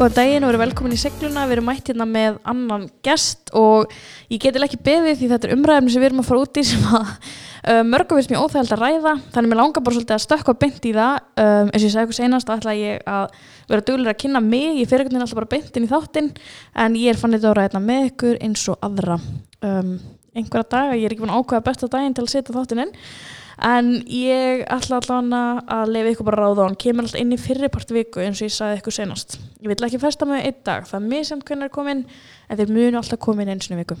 Góðan daginn og verið velkomin í segluna, við erum mætt hérna með annan gest og ég geti ekki beðið því þetta er umræðum sem við erum að fara út í sem að uh, mörgum finnst mér óþægild að ræða. Þannig mér langar bara svolítið að stökka beint í það. Um, eins og ég sagði eitthvað senast ætla ég að vera duglir að kynna mig, ég fyrir einhvern veginn alltaf bara beint inn í þáttinn en ég er fannit að vera hérna með ykkur eins og aðra. Um, einhverja daga, ég er ekki búin að ákveða besta daginn til að setja þáttinn inn en ég ætla allavega að lefa ykkur bara ráða og hann kemur alltaf inn í fyrirpart viku eins og ég sagði ykkur senast ég vil ekki festa mig einn dag, það er misjant hvernig er komin en þeir munu alltaf komin eins og viku.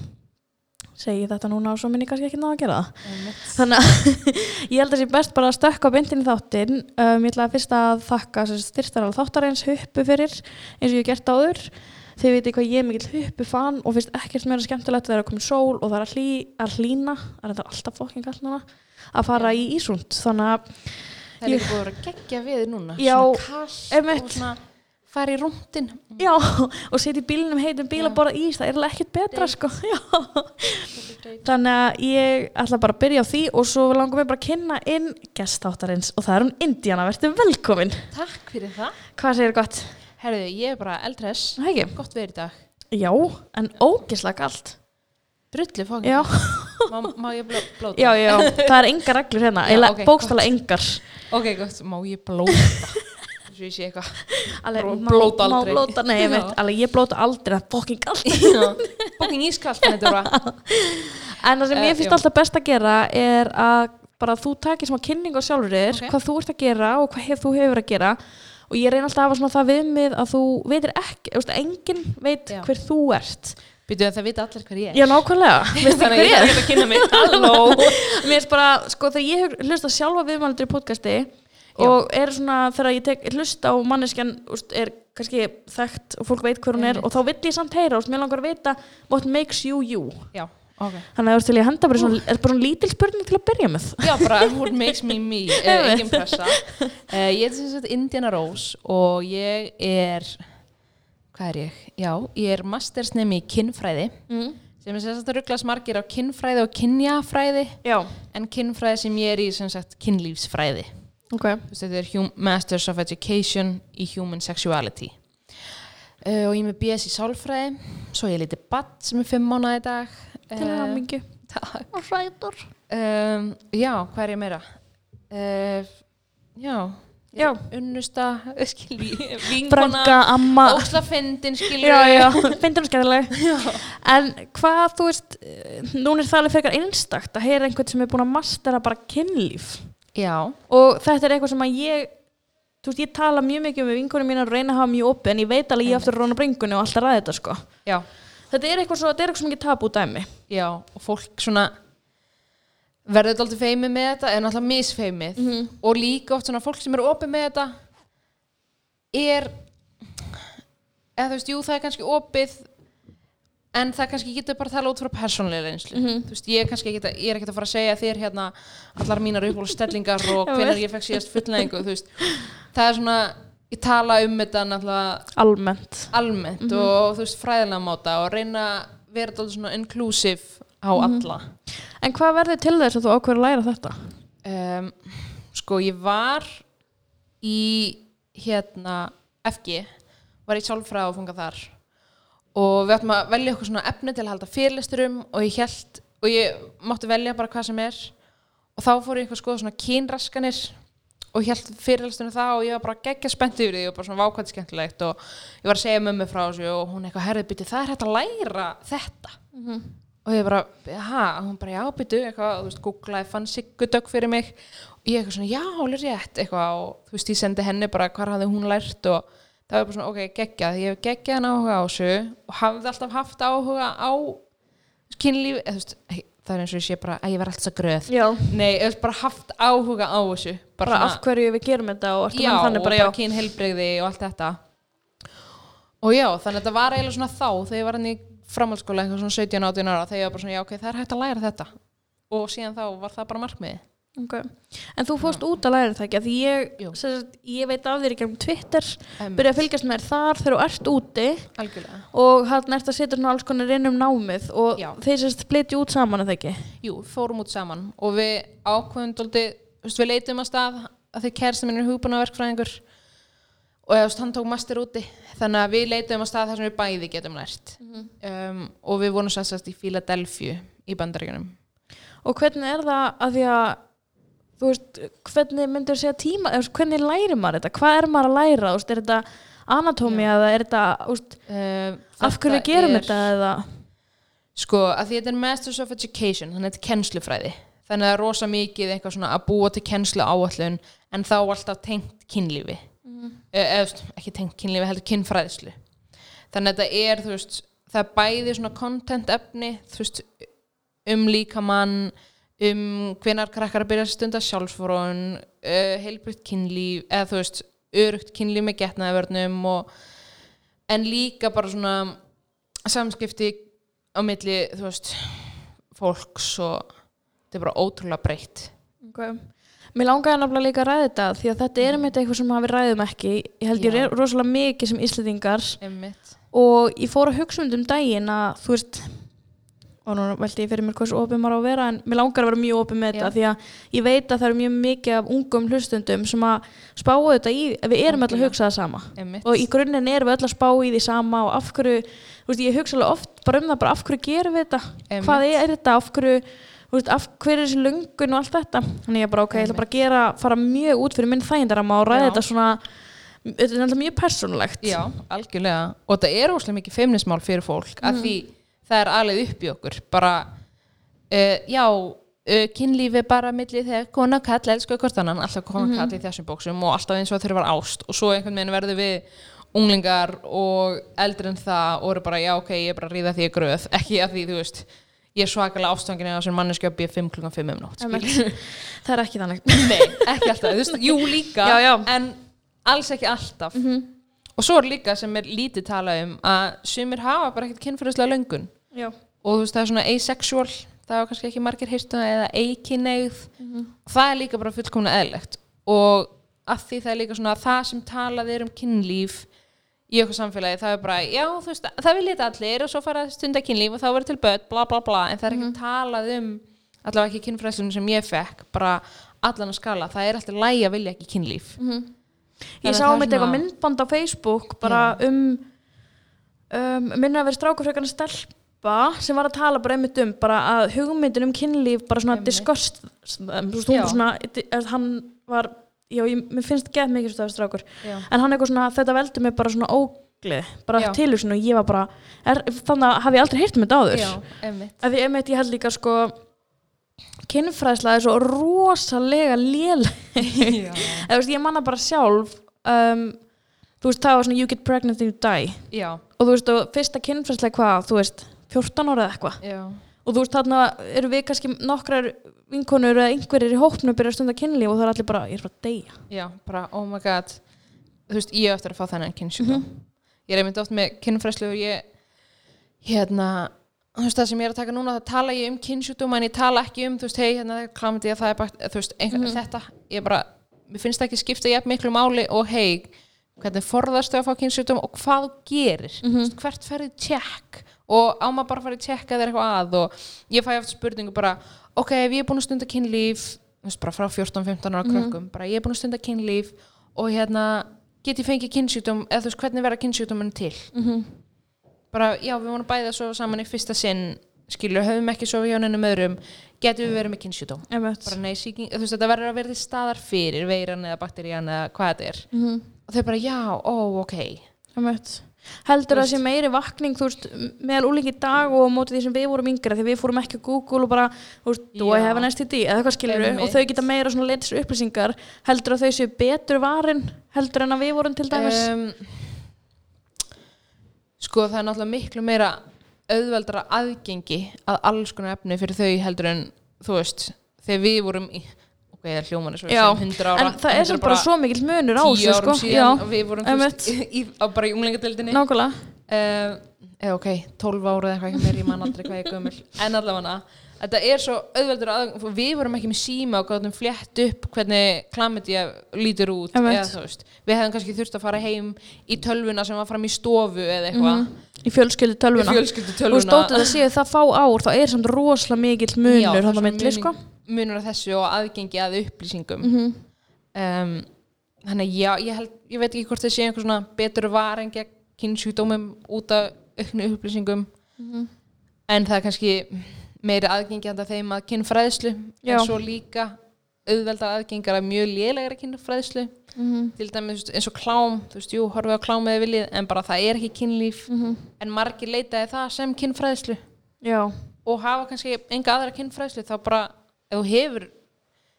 Segi þetta núna og svo minn ég kannski ekki ná að gera það. Þannig að ég held að það sé best bara að stökka á bindin í þáttin um, ég ætla að fyrst að þakka styrstaral þáttarins huppu fyrir eins og ég hef gert áður. Þið veitir hvað ég er mikill huppu fan og finnst ekkert meira skemmtilegt þegar það er að koma sól og það er að, hlý, að hlína það er alltaf fokking núna að fara í Ísund. Þannig að Það er ekki búin að gegja við núna. Já, Svona kall og svona fara í rúndin já, og setja í bílnum heitum bíl Já. að borða ís, það er ekkert betra sko. Já. þannig að ég ætla bara að byrja á því og svo langar við bara að kynna inn gestáttarins og það er hún Indiana, verður velkomin. Takk fyrir það. Hvað segir gott? Herðu, ég er bara eldres. Ekki? Gott verið í dag. Já, en ógislega allt Drullu fókin Já, má, má ég bló, blóta? já, já, það er engar reglur hérna, eða ok, bókstala engar. Ok, gott, má ég blóta? Svo ég sé eitthvað. Alveg, Bló- má- blóta aldrei. blóta, nei, ég veit, alveg ég blóta aldrei það er fokking allt Fókin ískalt en þetta bara En það sem Eh, ég finnst alltaf best að gera er að bara þú takir smá kynning á sjálfur þér, Ok. hvað þú ert að gera og hvað hef, þú hefur að gera. Og ég reyna alltaf að hafa það viðmið að þú veitir ekki, enginn veit Já. hver þú ert. Býtu það vita allir hver ég er. Já, nákvæmlega, veistu Þannig að hver ég ég er? er? ekki að kynna mig. Halló. Mér finnst bara, sko, þegar ég hlusta sjálfa viðmælendur í podcasti og er svona, þegar ég tek hlusta á manneskjan, er kannski þekkt og fólk veit hver hún er Einmitt. og þá vill ég samt heyra, úst, mér langar að vita what makes you you. Já, ok. Þannig að þú veist til ég að henda bara svona, er bara svona lítil spurning til að byrja með. Já, bara what makes me me uh, Engin pressa. Uh, Ég er Hvað er ég? Já, ég er mastersnemi í kinnfræði Mm. sem er sem sagt að rugglas margir á kinnfræði og kynjafræði Já, en kinnfræði sem ég er í sem sagt kynlífsfræði ok. Þú veist, þetta er Masters of Education í Human Sexuality uh, og ég er með BS í sálfræði svo ég er lítið badd sem er fimm mánuði í dag Til Eh, að mingju. Takk Og hrætur. um, Já, hvað er ég meira? Uh, Já. Unnusta, skilji Vinkona, Branka, amma. ósla fyndin, skilji Já, já, finnir hún skæðileg. En hvað, þú veist, eh, núna er það alveg frekar einstakt að heyra einhvern sem er búin að mastera bara kynlíf. Já, Og þetta er eitthvað sem að ég, þú veist, ég tala mjög mikið með vinkunum mín að reyna að hafa mjög opið en ég veit alveg ég aftur að róna bringunni og alltaf ræði þetta, sko. já, Þetta er eitthvað svo, er eitthvað sem ekki tabu dæmi. já og fólk svona verður þetta alltaf feimið með þetta en alltaf misfeimið Mhm. og líka oft svona fólk sem eru opið með þetta er eða þú veist, jú það er kannski opið en það kannski getur bara að tala út frá persónlega reynslu Mhm. þú veist, ég er kannski er ekki að fara að segja þér hérna allar mínar uppáhaldsstellingar og veist. ég fekk síðast fullnæðingu þú veist, það er svona ég tala um þetta náttúrulega Almennt. almennt Mhm. og þú veist fræðilega máta og reyna að vera þetta svona inclusive á Mhm. alla. En hvað verður til þess að þú ákveður að læra þetta? um, sko ég var í hérna FG var í sálfræð og fungað þar. Og við ættum að velja okkur svona efni til að halda fyrirlesturum og ég held og ég mátti velja bara hvað sem er. Og þá fór ég eitthvað að skoða svona kynraskanir og ég held fyrirlestunum það og ég var bara geggja spennt yfir því og bara svona vákvæmt skemmtilegt. Og ég var að segja mömmu frá þessu og hún eitthvað herðið bytti það er hægt að læra þetta og ég bara, ha, hún bara já byttu eitthvað, þú veist, googlaði, fann Siggudögg fyrir mig. Og ég eitthvað svona, já, alveg rétt eitthvað og þú veist, ég sendi henni bara hvar hafði hún lært? Og það var bara svona, ok, geggjað ég hef geggjaðan áhuga á þessu og hafði alltaf haft áhuga á kynlífi, eða þú veist, það er eins og ég sé bara að ég verð alltaf gröð. Já. nei, ég hef bara haft áhuga á þessu Bara, af hverju við gerum þetta og ertu já, með þannig og bara, bara já. kynheilbrigði og allt þetta. Og já, þannig að þetta var eiginlega svona þá þegar ég var hann í framhaldsskóla eitthvað svona 17-18 ára þegar ég var bara svona, já ok, það er hægt að læra þetta. Og síðan þá var það bara markmiði Okay. En þú fórst út að læra það ekki því ég, sagt, ég veit af þér í gegnum Twitter byrja að fylgjast með þar þegar þú ert úti. Algjörlega. Og hann ert að setja svona alls konar inn um námið og Já. þeir sérst splitja út saman eða ekki? Jú, fórum út saman. Og við ákveðum dóldi, við leitum að stað að því kæristin minn er hugbúnaverkfræðingur og eða, þú veist, hann tók master úti. Þannig að við leitum að stað þar sem við bæði getum lært. Um, og við vorum sannstast í Philadelphia í bandaríkunum Og hvernig er það að því að þú veist, hvernig myndir segja tíma, eða, þú veist, hvernig lærir maður þetta? Hvað er maður að læra? Þú er þetta anatómi eða er þetta, þú uh, af hverju gerum þetta eða? Sko, að því þetta er Masters of Education þannig að þetta er kennslufræði. Þannig að það er rosa mikið eitthvað svona að búa til kennslu áallun en þá alltaf tengt kynlífi mm. eða ekki tengt kynlífi heldur kynfræðislu þannig að þetta er, þú veist, það er bæði svona content efni, þú veist um líkamann um hvenar krakkar að byrja að stunda sjálfsfórun uh, heilbrygt kynlíf eða þú veist, örugt kynlíf með getnaðavörnum og en líka bara svona samskipti á milli, þú veist fólks og þetta er bara ótrúlega breytt Okay. Mér langaði náttúrulega líka að ræða þetta því að þetta er einmitt eitthvað sem við ræðum ekki. Ég held ég Já. er rosalega mikið sem Íslendingar. Og ég fór að hugsa um þetta um daginn að þú veist og nú veldi ég fyrir mér hversu opið maður á að vera en mér langar að vera mjög opið með þetta því að ég veit að það eru mjög mikið af ungum hlustundum sem að spá þetta í við erum öll að hugsa það sama. Einmitt. og í grunninn erum við öll að spá í því sama og af hverju, þú veist, ég hugsa alveg oft bara um það, bara af hverju gerum við þetta? Einmitt. hvað er þetta, af hverju veist, af hverju er þessi löngun og allt þetta? Þannig ég bara, ok, ég ætla bara að gera, fara mjög út fyrir minn þægindarama og ræða Já. þetta svona þetta er náttúrulega mjög persónulegt. Já, algjörlega. Og þetta er óslega mikið feimnismál fyrir fólk af því það er alveg upp í okkur. Bara, uh, já uh, kynlífi bara milli þegar kona og kall elsku hvort annan, alltaf kona og kall í þessum bóksum og alltaf eins og þau var ást. Og svo einhvern veginn verður við unglingar og eldri en það og eru bara, já ok, ég er bara að ríða því ég gröð. Ekki að því, þú veist ég er svakalega ástfangin eða sem manneski að býja 5 klukkan 5 um skilurðu. það er ekki þannig. Nei, ekki alltaf, þú veist, jú líka Já, já. en alls ekki alltaf. Og svo er líka sem er lítið talað um að sumir hafa bara ekkert kynfyrirslega löngun. Já, og þú veist, það er svona asexual það hafa kannski ekki margir hýrst eða eikineigð. Það er líka bara fullkomna eðlegt og að því það er líka svona það sem talað er um kynlíf í okkur samfélagi, það er bara, já, þú veist það vil þetta allir og svo fara að stunda kynlíf og þá verður til börn, bla bla bla, en það er ekki talað um allavega ekki kynfræðslunum sem ég fekk bara allan að skala, það er alltaf lægi að vilja ekki kynlíf. Ég Þannig að sá um þetta eitthvað svona- myndband á Facebook bara um, um minna að vera en stelpa sem var að tala bara einmitt um bara að hugmyndin um kynlíf bara svona disgust var svona, eh, hann var já, ég, mér finnst gett mikið stafið strákur. Já. en hann eitthvað svona, þetta veldur mig bara svona óglið bara Já. tilhugsun og ég var bara er, þannig að hafi ég aldrei heyrt um þetta áður. Að því einmitt ég held líka sko kynfræðsla er svo rosalega lél eða þú veist, ég manna bara sjálf um, þú veist, það var svona you get pregnant and you die. Og þú veist, og fyrsta kynfræðsla hvað, þú veist 14 ára eða eitthvað og þú veist, þarna eru við kannski nokkrar vinkonur eða einhverjir í hópnu byrja að stunda kynlíf og það er allir bara, ég er bara deyja. Já, bara oh my god. Þú veist, ég á eftir að fá þennan kynnsjúkdóm. Ég er einmitt oft með kynfræslu og ég hérna þú veist það sem ég er að taka núna, það tala ég um kynnsjúkdóma en ég tala ekki um, þú veist, hei, hérna klamdi það er bara, þú veist, einhvern, þetta ég bara, mér finnst það ekki skipta jafn miklu máli og hei, hvernig forðastu að fá kynnsjúkdóm og hvað gerir. Þú veist, hvert ferði tjekk og á maður bara að fara í tjekka eða eitthvað að og ég fæ eftir spurningu bara ok, ef ég er búin að stunda kynlíf frá 14-15 ára krökkum bara ég er búin að stunda kynlíf og hérna get ég fengið kynnsjúkdóm eða þú veist, hvernig verða kynnsjúkdóminn til bara, já, við vorum bæði að sofa saman í fyrsta sinn skilur, höfum ekki sofa hjá nennum öðrum getum við verið með Einmitt. bara nei, sýking, þú veist, þetta verður að verða til staðar fyrir veiran eða bakterían eða hvað þetta er Mhm. og þau bara, já, ó, ok. Heldur það sé meiri vakning veist, meðal úlingi dag og á móti því sem við vorum yngri því við fórum ekki á Google og bara do I have an STD eða eitthvað skilur og þau geta meira svona letis upplýsingar. Heldur að þau séu betur varin heldur en að við vorum til dæmis? Um, sko það er náttúrulega miklu meira auðveldra aðgengi að alls konar efni fyrir þau heldur en þú veist, þegar við vorum í ok, það er hljóman eins og við segjum 100 ára en það er samt bara svo mikill munur á þessu árum sko. síðan og við vorum veist, í, á, bara í unglingadeildinni. Nákvæmlega. Uh, eða ok, 12 ára eða eitthvað ég man aldrei hvað ég er gömul. En allavega þetta er svo auðveldur að við vorum ekki með síma og gáðum flétt upp hvernig klamidía lítur út eða veist, við hefðum kannski þurft að fara heim í tölvuna sem var fram í stofu eða eitthvað, í fjölskyldu í tölvuna fjölskyldu Mhm. og stótið að séu það fá ár þá er samt rosalega mikill munur að myndli sko. munur að þessu og aðgengi að upplýsingum. Mhm. um, þannig já, ég, held, ég veit ekki hvort það sé einhver svona betur var en gegn kynnsjúkdómum út af auknu upplýsingum. En það er kannski meiri aðgengjandi að þeim að kynfræðslu Já. en svo líka auðvelda aðgengar að mjög lélegri kynfræðslu Mhm. til dæmis þú eins og klám þú veist, jú, horfið á klám eða viljið en bara það er ekki kynlíf Mhm. en margir leitaði það sem kynfræðslu Já, og hafa kannski enga aðra kynfræðslu þá bara, ef þú hefur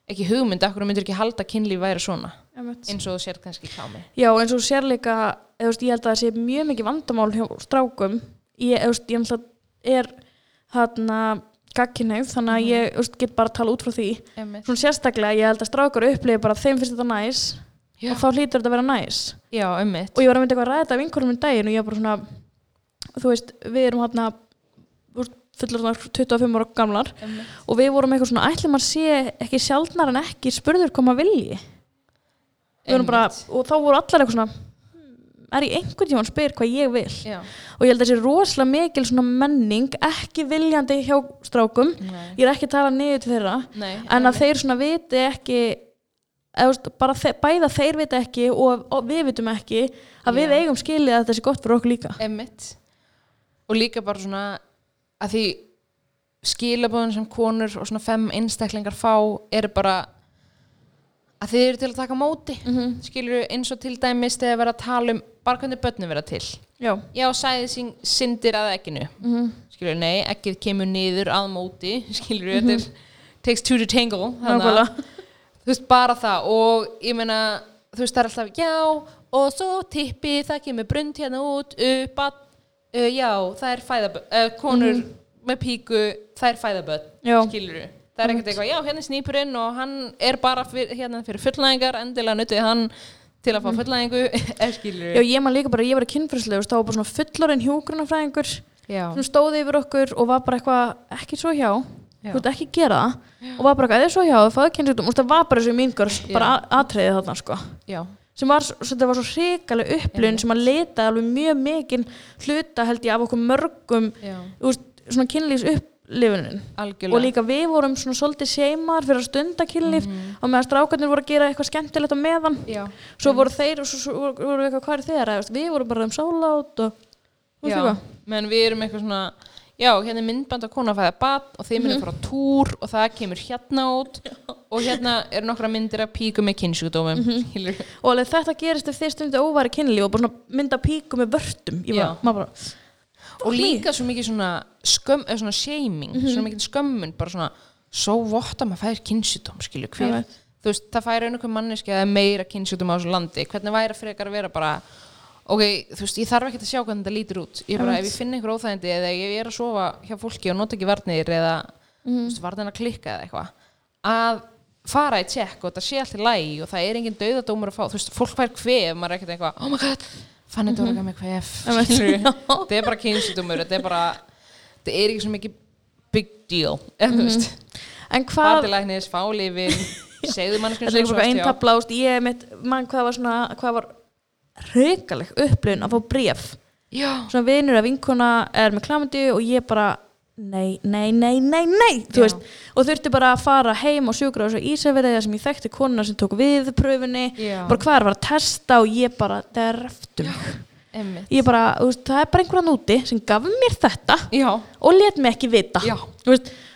ekki hugmynd, af hverju myndir ekki halda að kynlíf væri svona, eins og þú sér kannski klámi Já, eins og sér líka, þú veist, ég held að það sé mjög mikið vandamál hjá strákum. Ég, þú ég náttúrulega er þarna gagkinnægð, þannig að ég þú veist, get bara að tala út frá því. Einmitt. Svona sérstaklega, ég held að strákar upplifi bara að þeim finnst þetta næs Já. og þá hlýtur þetta að vera næs. Já, ummitt Og ég var að mynda eitthvað að ræða af vinkonum minn daginn og ég var bara svona, þú veist, við erum hérna fullur svona 25 ára gamlar og við vorum eitthvað svona, ætlum að sé ekki sjaldnar en ekki spurður koma vilji. Við vorum bara, og þá voru allar eitthvað svona, "Hmm, er ég einhvern tímann spyr hvað ég vil. Já, og ég held að þessi rosalega mikil svona menning ekki viljandi hjá strákum. Nei, ég er ekki að tala niður til þeirra nei en að þeir svona viti ekki eða, bara þe bæða þeir viti ekki og, og við vitum ekki að við Já. eigum skilið að þetta sé gott fyrir okkur líka. Emmitt og líka bara svona að því skilabóðin sem konur og svona fem einstaklingar fá eru bara að þið eru til að taka móti. Mm Mhm. skilur eins og til dæmis þegar vera að tala um bara hvernig börnum vera til. Já, já, sæði sín syndir að ekkinu mm skilur, nei, ekkið kemur niður að móti skilur, þetta er takes two to tangle þannig þú veist, bara það og ég meina, þú veist, það er alltaf já, og svo tippi, það kemur brund hérna út, upp að uh, já, það er fæðaböð uh, konur með píku, það er fæðaböð Já. skilur það er ekkert eitthvað, já, hérna er snýpurinn og hann er bara fyr, hérna fyrir fullnæðingar endilega nutið hann til að fá fullnæðingu eða skilur já, ég man líka bara, ég var kynfyrslega þá var bara svona fullorinn hjúgrunafræðingur já, sem stóði yfir okkur og var bara eitthvað ekki svo hjá, Já. þú veist ekki gera það. Og var bara eitthvað, eða svo hjá, það fáðu kynnsjúkdóm og það var bara þessu míngur, bara a- atriðið þarna sko. Já, sem var, var svo hrikaleg upplun sem að leta alveg mjög mikinn hluta held ég af okkur mörgum já, þú veist, svona upplifunin algjörlega. Og líka við vorum svona svolítið seimar fyrir að stunda kynlíf Mhm. og meðan strákarnir voru að gera eitthvað skemmtilegt á meðan. Já, svo voru þeir og svo, voru við eitthvað hvað er þeirra við vorum bara um sálátt og já, menn við erum eitthvað svona já, hérna er myndband að kona að fæða bad og þeir myndir fara á túr og það kemur hérna út og hérna eru nokkra myndir að píku með kynnsjúkdómum skilur og alveg þetta gerist ef þeir stundu óværi kynlíf og bara mynda píku með vörtum. Ég Já. bara, bara og líka svo mikið svona skömm, eða svona shaming, svona mikið skömmun bara svona, svo vott að maður fær Ég hver, veit. þú veist, það fær einhver manneski að er meira kynnsjúkdóm á þessu landi, hvernig væri frekar að vera bara ok, þú veist, ég þarf ekki að sjá hvernig þetta lítur út. Ég bara, ef ég finn einhver óþægindi eða ég er að sofa hjá fólki og nota ekki varnir eða, Mhm. þú veist, varnir að klikka eða eitthvað að fara í tjekk og þetta sé allt í lægi og það er engin dauðadómur að fá, þú veist, fólk fær kvef maður er ekkert eitthvað, oh my god fann þetta voru ekki með skilurðu. þetta er bara kynnsjúkdómur þetta er bara, þetta er ekki svo mikið big deal, þú veist. En hvað hvað, til læknis, fá lifin segðu mannskjum þetta er eitthvað einn tabla ég mitt, mann hvað var svona hvað var hrikaleg upplun að fá bréf. Já, svona vinur að vinkona er með klamandi og ég bara nei, nei, nei, nei, nei. Og þurfti bara að fara heim og sjúkra og svo Ísafirði sem ég þekkti konuna sem tók við pröfunni. Já. bara hvað er að testa og ég bara, það er emmitt ég bara, veist, það er bara einhverjan úti sem gaf mér þetta já, og let mig ekki vita.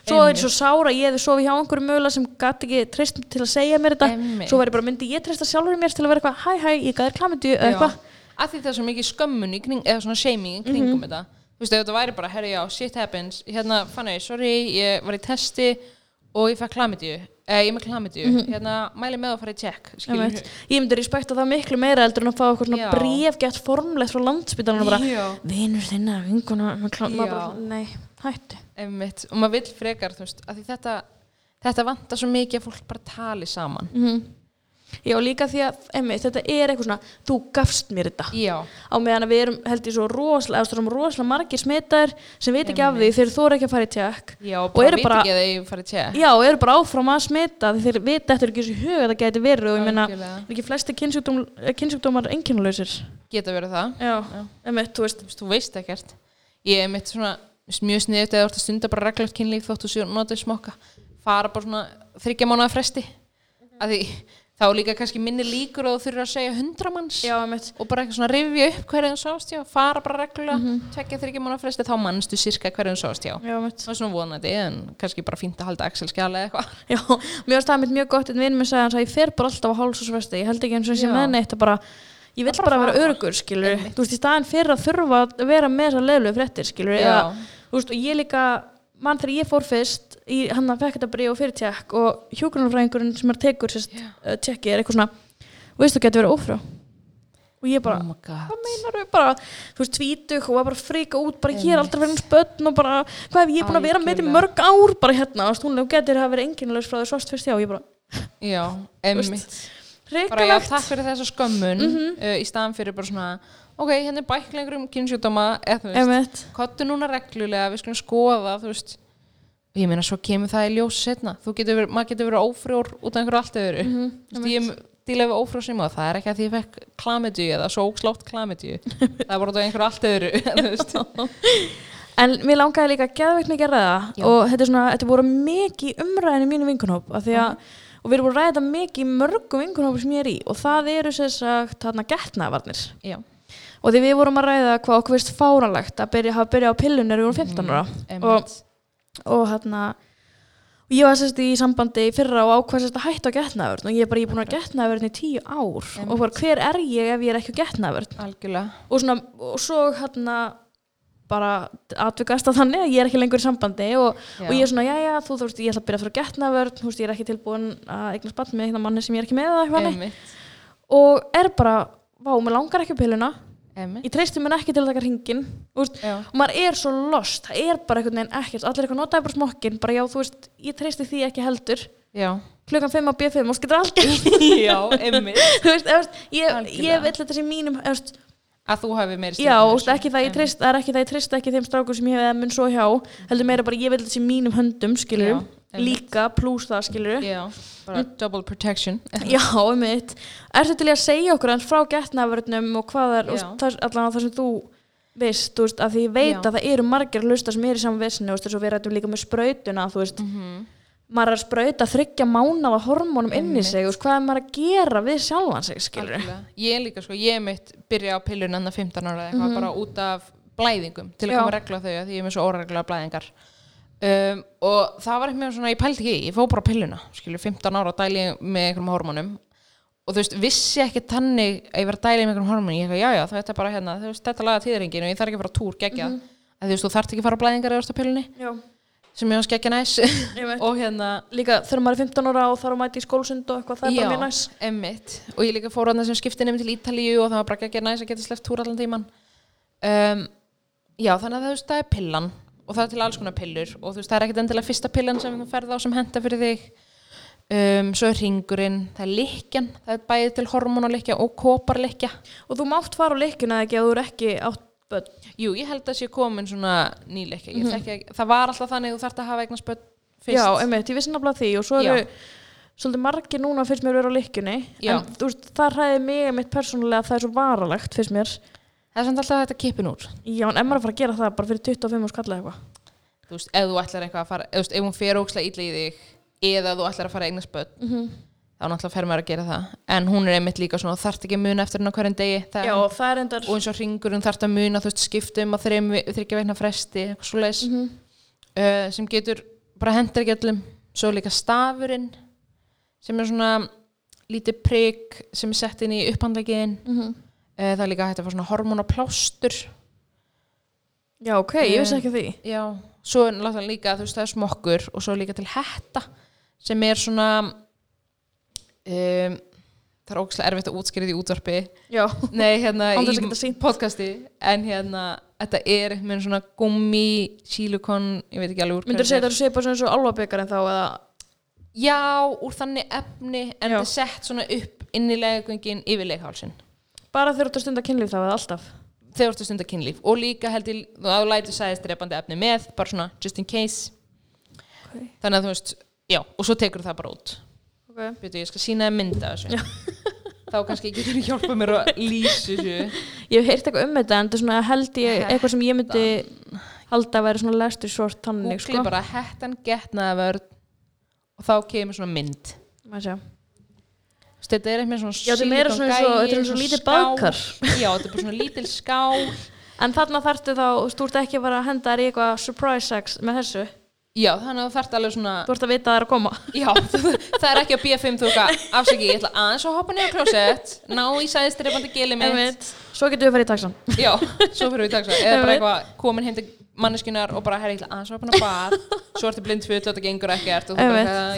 Svo er svo sára ég hefði sofið hjá einhverju mögulega sem gæti ekki treyst til að segja mér þetta. Einmitt. svo væri bara myndi ég treysta sjálfur mér til að vera eitthvað hæ hæ, ég gæði eða eitthvað? Að því það er svo mikið skömmun í kring, eða svona shaming í kringum Mhm. þetta þú veist, ef þetta væri bara, herri já, shit happens. Hérna, fann ég, sorry, ég var í testi og ég fekk klamidíu eða ég með klamidíu, hérna, mæli með að fara í check skilur Einmitt. ég myndi respekta það miklu meira heldur en að fá eitthvað svona Já. bréf gett formlegt frá landspítalunum og bara, vinur þinna, klám, maður bara, nei, hættu. Einmitt, og maður vill frekar, þú veist, að því þetta þetta vantar svo mikið að fólk bara tali saman. Mm já, líka því að, emmi, þetta er eitthvað svona þú gafst mér þetta. Já, á meðan við erum, held ég svo rosalega, eða svo rosalega margir smitaðir sem veit ekki af því þeir þóra ekki að fara í tjekk já, Og bara veit ekki að þeir fara í check. Já, og eru bara áfram að smita því þeir vita eftir ekki þessu hug að það gæti verið og ég meina, er ekki flesti kynnsjúkdóm, kynnsjúkdómar einkennalausir? Geta verið það. Já, emmitt, þú veist. Þú veist, þú ekkert. Ég er mitt svona mjög þú smokka. Fara bara svona þryggja mánuða fresti. Að því þá líka kannski minni líkur og þú þurfir að segja hundra manns Já, einmitt. og bara eitthvað svona rifja upp hverju þú sást hjá fara bara reglulega, mm. -hmm. tvekja þryggja mánu fresti þá mannstu sirka hverju þú sást hjá Já, einmitt. það er svona vonandi en kannski bara fínt að halda Excel-skjala eða eitthvað Já, mér varst það mitt mjög gott en vinn minn sagði hans að ég fer bara alltaf á hálsásvesti ég held ekki eins og sé Já. með neitt að bara ég vill bara, bara vera fara. örugur, skilur þú veist, í staðin fyrir að þurfa að vera með þessar leðlu fréttir, skilur Já. þú veist, og ég líka mann þegar ég fór fyrst í hann að fekk þetta bríð og fyrir tjekk og hjúgrunarfræðingurinn sem er tekur sérst, Já. uh, tjekki er eitthvað svona og veistu, getur verið ófrá? Og ég bara, oh hvað meinar við bara þú veist, tvítug og bara að frika út bara er aldrei verið spötn og bara hvað hef ég búin að vera með í mörg ár? Bara hérna, þú veist, hún getur hafa verið enginlegs frá því svart fyrst já, ég bara, já, emmitt bara já, takk fyrir þessa skömmun Mhm. uh, í staðan fyrir bara svona ok, hérna er bæklingur um kynnsjúdóma eða þú veist, Einmitt. kottu núna reglulega við skulum skoða, þú veist ég meina, svo kemur það í ljós setna þú getur verið, maður getur verið ófrjór út af einhverju allt öðru. Mm -hmm. ég díla við ófrjór sem og það er ekki að því ég fekk klamidju eða svo ókslátt klamidju það er bara út af einhverju allt öðru. En mér langaði líka geðveikt mikið að ræða Já. og þetta er svona, þetta voru mikið umræðin í mínu vinkunhóp af því að, og við erum búin að ræða þetta mikið í mörgum vinkunhópum sem ég er í. Og það eru sér sagt þarna getnaðvarnir já, og því við vorum að ræða hvað okkur veist fáranlegt að byrja, hafa byrjað á pillunir við vorum 15 ára. einmitt. og, og hérna ég var sérst í sambandi fyrra og ákvað sérst að hætta á getnaðvörn og ég er bara, ég er búin að getnaðvörn í tíu ár. Einmitt. og bara hver er ég ef ég er ekki á getnaðvörn algjörlega. Og, svona, og svo hérna bara atvikast að þannig að ég er ekki lengur í sambandi. Og, og ég er svona, já, já, þú, veist, ég ætla að byrja að fyrir getnaðvörn, þú veist, ég er ekki tilbúin að eignast barn með hérna manni sem ég er ekki með eða eitthvað og er bara, vá, mér langar ekki á einmitt ég treysti mér ekki til að taka ringin og já, maður er svo lost, það er bara einhvern veginn ekkert, allir eitthvað notaði bara smokkin bara já, þú veist, ég treysti því ekki heldur. Já, klukkan 5 á B5 og getur allt já, einmitt. Þú veist, veist, ég, ég vil þetta sem mínum veist, að þú hafi meiri já, stjórn á þú veist, þessu. ekki það ég treyst það er ekki það ég treyst ekki þeim strákur sem ég hef eða mun svo hjá heldur meira bara ég vil þetta sem mínum höndum Já, einmitt. Líka pluss það skilur já, bara double protection. Já, einmitt. Ertu til í að segja okkur hans frá getnaförnum og hvað er, úst, það, sem þú veist, þú veist, að því ég veit Já. að það eru margir hlusta sem er í saman vesinu, þú veist, þess að við rættum líka með sprautuna, þú veist, Mhm. maður er að sprauta þryggja mánaða hormónum inn í sig, þú veist, hvað er maður að gera við sjálfan sig, skilur Algjörlega. ég líka sko, ég mitt byrja á pillun enna 15 ára eða eitthvað bara út af blæðingum til að koma að regla þau að því ég er með svo óregla blæðingar um, og það var eitthvað svona, ég pældi ekki, ég fóð bara pilluna skilju 15 ára dæli með einhverjum hormónum. Og þú veist, vissi ekki tannig að ég var að dæli með einhverjum hormónum ég eitthvað, já já, þetta er bara hérna, þú veist, þetta laga tíðringin og ég þarf ekki að fara á túr, gegja Mhm. að þú veist, þú þarft ekki að fara á blæðingar eða pillunni já, sem ég var skeggja næs. Og hérna líka þegar maður er 15 ára og þarf að mæta í skólsund og eitthvað, það er bara mjög næs og að það ekki að að það er það til alls konar pillur. Og þú veist það er ekkert endilega fyrsta pillan sem þú ferð á sem henda fyrir þig. Um, svo er ringurinn, það er likjan það er bæði til hormónulikja og kóparlikja og þú mátt fara á leikina ekki að þú er ekki átt börn? Jú ég held að sé komin svona nýlikja mm -hmm. það var alltaf þannig að þú þarft að hafa eignast börn fyrst. Já, einmitt, ég vissi nafnilega því. Og svo eru svolítið margir núna fyrst mér vera á leikjunni Já. en þú veist, það hræði mig mitt persónulega að það er svo varalegt fyrst mér það er samt alltaf þetta kipin úr já, en ef maður að fara að gera það bara fyrir 25 og skalla eitthvað. Þú veist, ef þú ætlar eitthvað að fara þú veist, ef hún fer ókslega illa í þig eða þú ætlar að fara að eignast börn mm -hmm. þá náttúrulega fer maður að gera það. En hún er einmitt líka svona, þarft ekki að muna eftir hennar hverjum degi það, já, það er endar og eins og ringurinn þarft að muna þú veist, skiptum á þreim, þryggja veikna fresti eitthvað svo leis Mhm. uh, sem getur svona uh, það er líka hægt að fá svona hormonaplástur já, ok, ég vissi ekki því. já, svo er náttúrulega líka þú veist, það er smokkur og svo er líka til hetta sem er svona um, það er ógæslega erfitt að útskýra því útvarpi. Já, Nei, hérna að í podcasti en hérna, þetta er með svona gummi, sílukon ég veit ekki alveg úr myndur hverju segja þetta sé bara svona eins og alvabikar en þá eða? Já, úr þannig efni en þetta er sett svona upp inn í legugöngin yfir leghálsin bara þegar þú ert að stunda kynlíf þá eða alltaf. Þegar þú ert að stunda kynlíf. Og líka held ég að þú lætur sæðistrepandi efni með bara svona just in case. Okay. þannig að þú veist, já, og svo tekur það bara út. Okay. Byrju, ég skal sína þér mynda þessu. Þá kannski getur þú hjálpa mér að lýsa þessu. Ég hef heyrt eitthvað um þetta en þetta held ég eitthvað sem ég myndi halda að vera svona last resort tannig Google sko. bara hettan getnaðavörn og þá kemur svona mynd. Má sjá. Þetta er eitthvað svona Já, þetta er meira svona eins og lítið baðkar. Já, þetta er bara svona lítil skál. En þarna þarftu þá, þú ert ekki að fara að henda þér í eitthvað surprise sex með þessu? Já, þannig að þú þarft alveg svona Þú ert að vita að það er að koma. Já, það er ekki á B5 þú eitthvað afsaki, ég ætla aðeins að hoppa niður klósett ná í sæðistrifandi gili mitt. Svo getur við að fara í taxan Já, svo fyrir við í taxa eða bara eitthvað komin heim til manneskunar og bara herri, ég ætla aðeins að á bað svo ertu blind full og þetta gengur ekkert og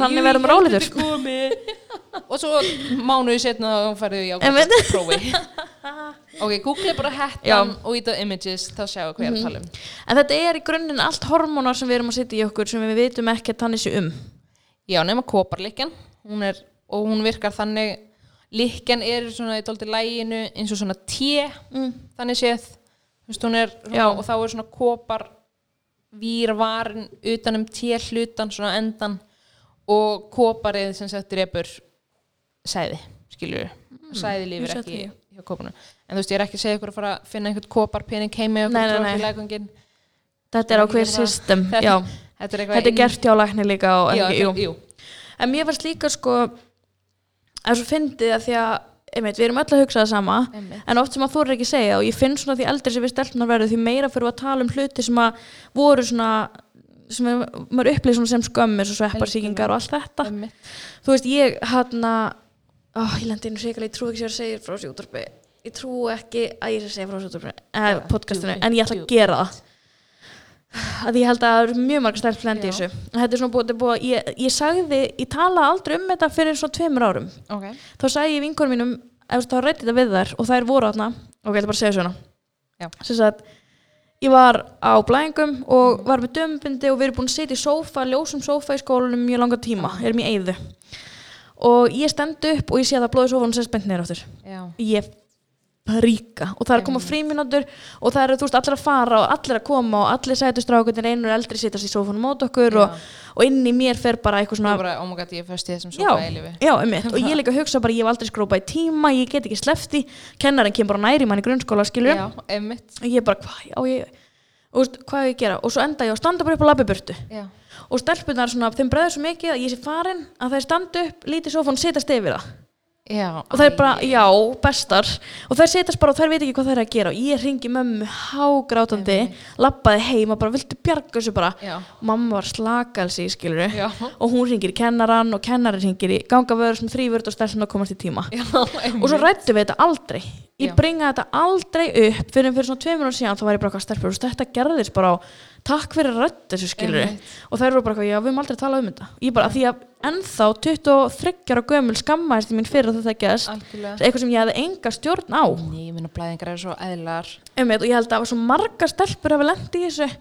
Þannig "Jú, verðum ég held rólegur." þetta er komið." og svo mánuði setna þá færðu Einmitt. ákvæmst prófi ok, google bara. Mhm. og ít á images þá sjáu hvað ég er að tala um En þetta er í grunninn allt hormónar sem við erum að setja í okkur sem við vitum ekki að tannig sé um Já, nema er, og hún virkar þannig likjan er svona í dóldi læginu eins og svona té mm. þannig séð er, Já. og þá er svona kópar vírvarin utan um té hlutan svona endan og kóparið sem sagt drepur sæði, skilur sæði ég lífur ekki hjá kóparnu en þú veist, ég er ekki að segja ykkur að fara að finna einhvern kóparpening heimi og Nei, nei, okkur nei. trófi lægungin Þetta er gera það. system Þetta- þetta er þetta er gert hjá lækni líka og, já, jú. jú. En mér varst líka sko að svo fyndið að því að einmitt, við erum öll að hugsa það sama Einmitt. en oft sem að þú er ekki að segja og ég finn svona því eldri sem við stelpunar verður því meira fyrir að tala um hluti sem að voru svona sem við- maður upplýði svona sem skömm eins og svepparsýkingar og allt þetta. Einmitt. þú veist ég hann ó, ég lendi einu sérkala, ég trú ekki að segja frá sjúkdorfi ég trú ekki að ég að segja frá sjúkdorfi eh, podcastinu, en ég ætla að gera það að ég held að það eru mjög margar stelp lendi í þessu. Þetta er svona búið, búið ég, ég sagði, ég talaði aldrei um þetta fyrir svona tveimur árum. Ok, þá sagði ég vinkonum mínum þá rætti þetta við þær og þær voru þarna. Ok, ég ætla bara að segja svona sem sagt, ég var á blæðingum og var með dömbindi og við erum búin að sitja í sófa, ljósum sófa í skólanum mjög langa tíma, erum í eyðu og ég stend upp og ég sé að það blóði sófan og sést bent neður áttur ég príka og það er að koma fríminútur og það eru þú veist allir að fara og allir að koma og allir sætustrákunnir einur eldri sittast í sófanum mót okkur og, og inn í mér fer bara eitthvað Þú svona bara, oh god, ég er föst í þessum í lífi. já, einmitt, og ég líka að hugsa bara ég hef aldrei skrópað í tíma, ég get ekki slefti kennarinn kemur bara næri mann í grunnskóla skilur Já, og ég bara, hvað, já, ég og veist, hvað ég gera, og svo enda ég að standa bara upp á labbiburtu og stelpunar svona, þeim bregður svo mikið að ég sé farin að þær standa upp, lítið sofan, setjast yfir það já og þær bara, já, bestar. Og þær setjast bara og þær veit ekki hvað þær eru að gera. Og ég ringi mömmu hágrátandi labbaði heim og bara, viltu bjarga þessu bara? Já, mamma var slakalsi, skilur og hún ringir í kennaran og kennarin ringir í gangavörður sem þrývörð og stelpun að komast í tíma. Já, og svo rættu við þetta aldrei. Ég bringa þetta aldrei upp. Fyrir fyrir svona tveimur og síðan þá var ég bara hvað stelpur. Og þetta gerðist bara á takk fyrir að rættu þessu skilur og þær eru bara já við höfum aldrei talað um þetta. Ég bara, því að ennþá 23 ára gömul skammaðist í mín fyrir að þetta Algjörlega. Eitthvað sem ég hefði enga stjórn á. Ný, ég minna blæðingar eru svo eðlar. Einmitt, og ég held að það var svo margar stelpur hafa lendi í þessu.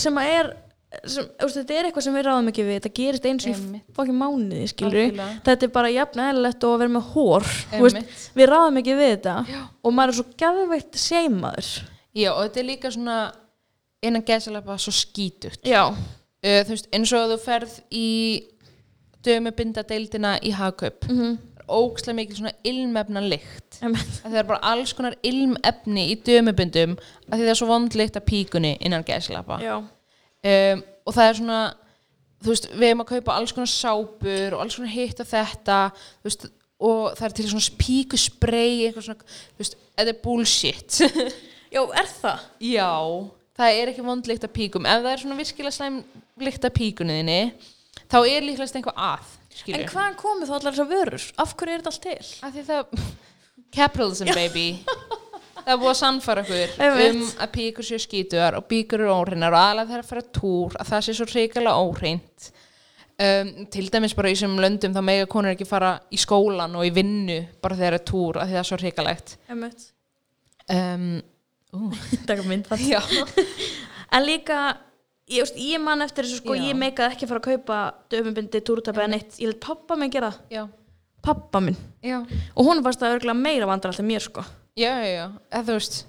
Sem að er sem, veist, þetta er eitthvað sem við ráðum ekki við. Þetta gerist eins og fokkin mánuði þetta er bara jafn eðlilegt og að vera með hór veist, við ráðum ekki við þetta. Já. og maður er svo gæðveitt seimaður. Já, og þetta er líka svona innan gæsalapa svo skítugt. Já, uh, Þú veist, eins og að þú ferð í dömubindadeildina í hagkaup mm -hmm. ókslega mikið svona ilmefna lykt það er bara alls konar ilmefni í dömubindum að því það er svo vondlykt af píkunni innan gæslappa já, um, og það er svona þú veist, við erum að kaupa alls konar sápur og alls konar hitt og þetta veist, og það er til svona píkusprey eitthvað svona, þú veist, þetta er bullshit. Já, er það? já, það er ekki vondlykt af píkum. Ef það er svona virkilega slæm lykt af píkunniðinni þá er líklegast einhvað að skilur en hvaðan komu þá allar þessar vörur? af hverju er þetta allt til? að því það capitalism baby. Það er búið að sannfara okkur um að píkur séu skítuar og píkur eru óhreinar og aðalega þegar að fara túr að það sé svo reykjala óhreint. Um, til dæmis bara í þessum löndum þá mega konur ekki fara í skólan og í vinnu bara þegar það er túr að það er svo reykalegt Einmitt. um, taka mynd það já. En líka ég, veist, ég man eftir þessu sko, Já. ég meikaði ekki fara að kaupa döfumbyndi, túrutæpa eða neitt. Ég let pappa minn gera það, já, pappa minn. Já, og hún varst það örgulega meira vandrar alltaf mér sko. Já, já, já. Eða, þú veist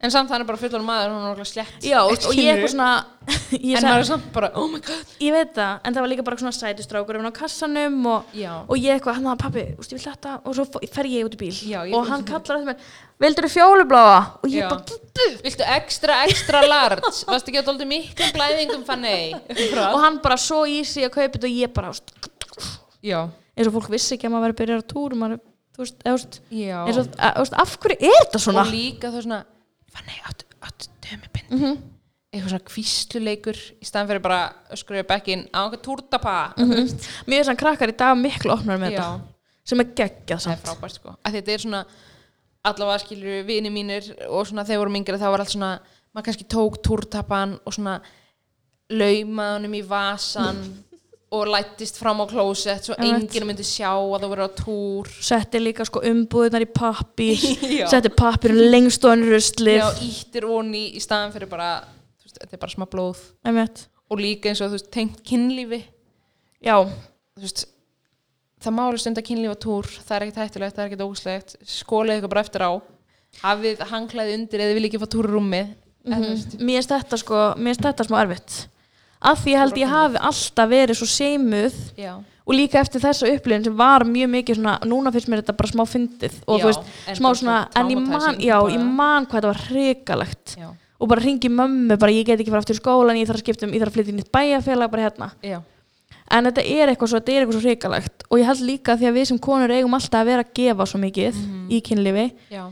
en samt hann er bara fullur maður hún er okkur slett já, og ég eitthvað svona ég, en maður er samt bara, oh my god. Ég veit það, en það var líka bara svona sætustrákur um á kassanum og, já, og ég eitthvað, hann var pappi, úst, ég vil þetta. Og svo f- fer ég út í bíl. Já, ég og hann kallar eftir mér, vildur þú fjólubláa? Og ég Já. bara, viltu ekstra, ekstra large? Varst ekki að dóldi miklum blæðingum fannig og hann bara svo í sig að kaupa þetta og ég bara, úst, já, eins og fólk vissi ekki að maður verið að byrja á túr maður, þú veist, eða, þú veist, já. eins og, að, þú veist, af hverju er þetta svona? og líka þá svona fannig, áttu, áttu dömubindi Mhm. eitthvað svona kvísluleikur í staðan fyrir bara öskruðu bekkin á einhver túrtapa Mér er svona krakkar í dag miklu opnar með já, þetta sem er geggjað það er samt. frábært sko. Að þetta er svona allavega skilur vini mínir og svona þegar vorum yngri þá var allt svona maður kannski tók túrtapan og svona laumaði honum í vasan og lættist fram á klósett svo enginn myndi sjá að það voru á túr. Setti líka sko umbúðunar í pappir Já. setti pappirinn lengst og hann ruslið. Já, íttir onni í staðan fyrir bara veist, þetta er bara smá blóð. Einmitt. og líka eins og þú veist, tengt kynlífi. Já, veist það máli stund að kynlífa túr. Það er ekkert hættulegt, það er ekkert ógslegt skólið ykkur bara eftir á. Hafið hanglaði undir eða vil ekki fá túr í rúmið mm -hmm. mér finnst þetta sko mér finnst þetta smá erfitt af því ég held ég hafi alltaf verið svo seimuð já, og líka eftir þessa upplifin sem var mjög mikið svona, núna finnst mér þetta bara smá fyndið og Já, þú veist, en smá bara svona svo en ég man, traumatizing já, bara. ég man hvað þetta var hrikalegt. Já, og bara ringi mömmu, bara ég get ekki fara aftur í skólan ég þarf að skipta um, ég þarf að flytja í nýtt bæjarfélag bara hérna, já, en þetta er eitthvað svo, þetta er eitthvað svo hrikalegt. Og ég held líka því að við sem konur eigum alltaf að vera að gefa svo mikið í kynlífi. Já,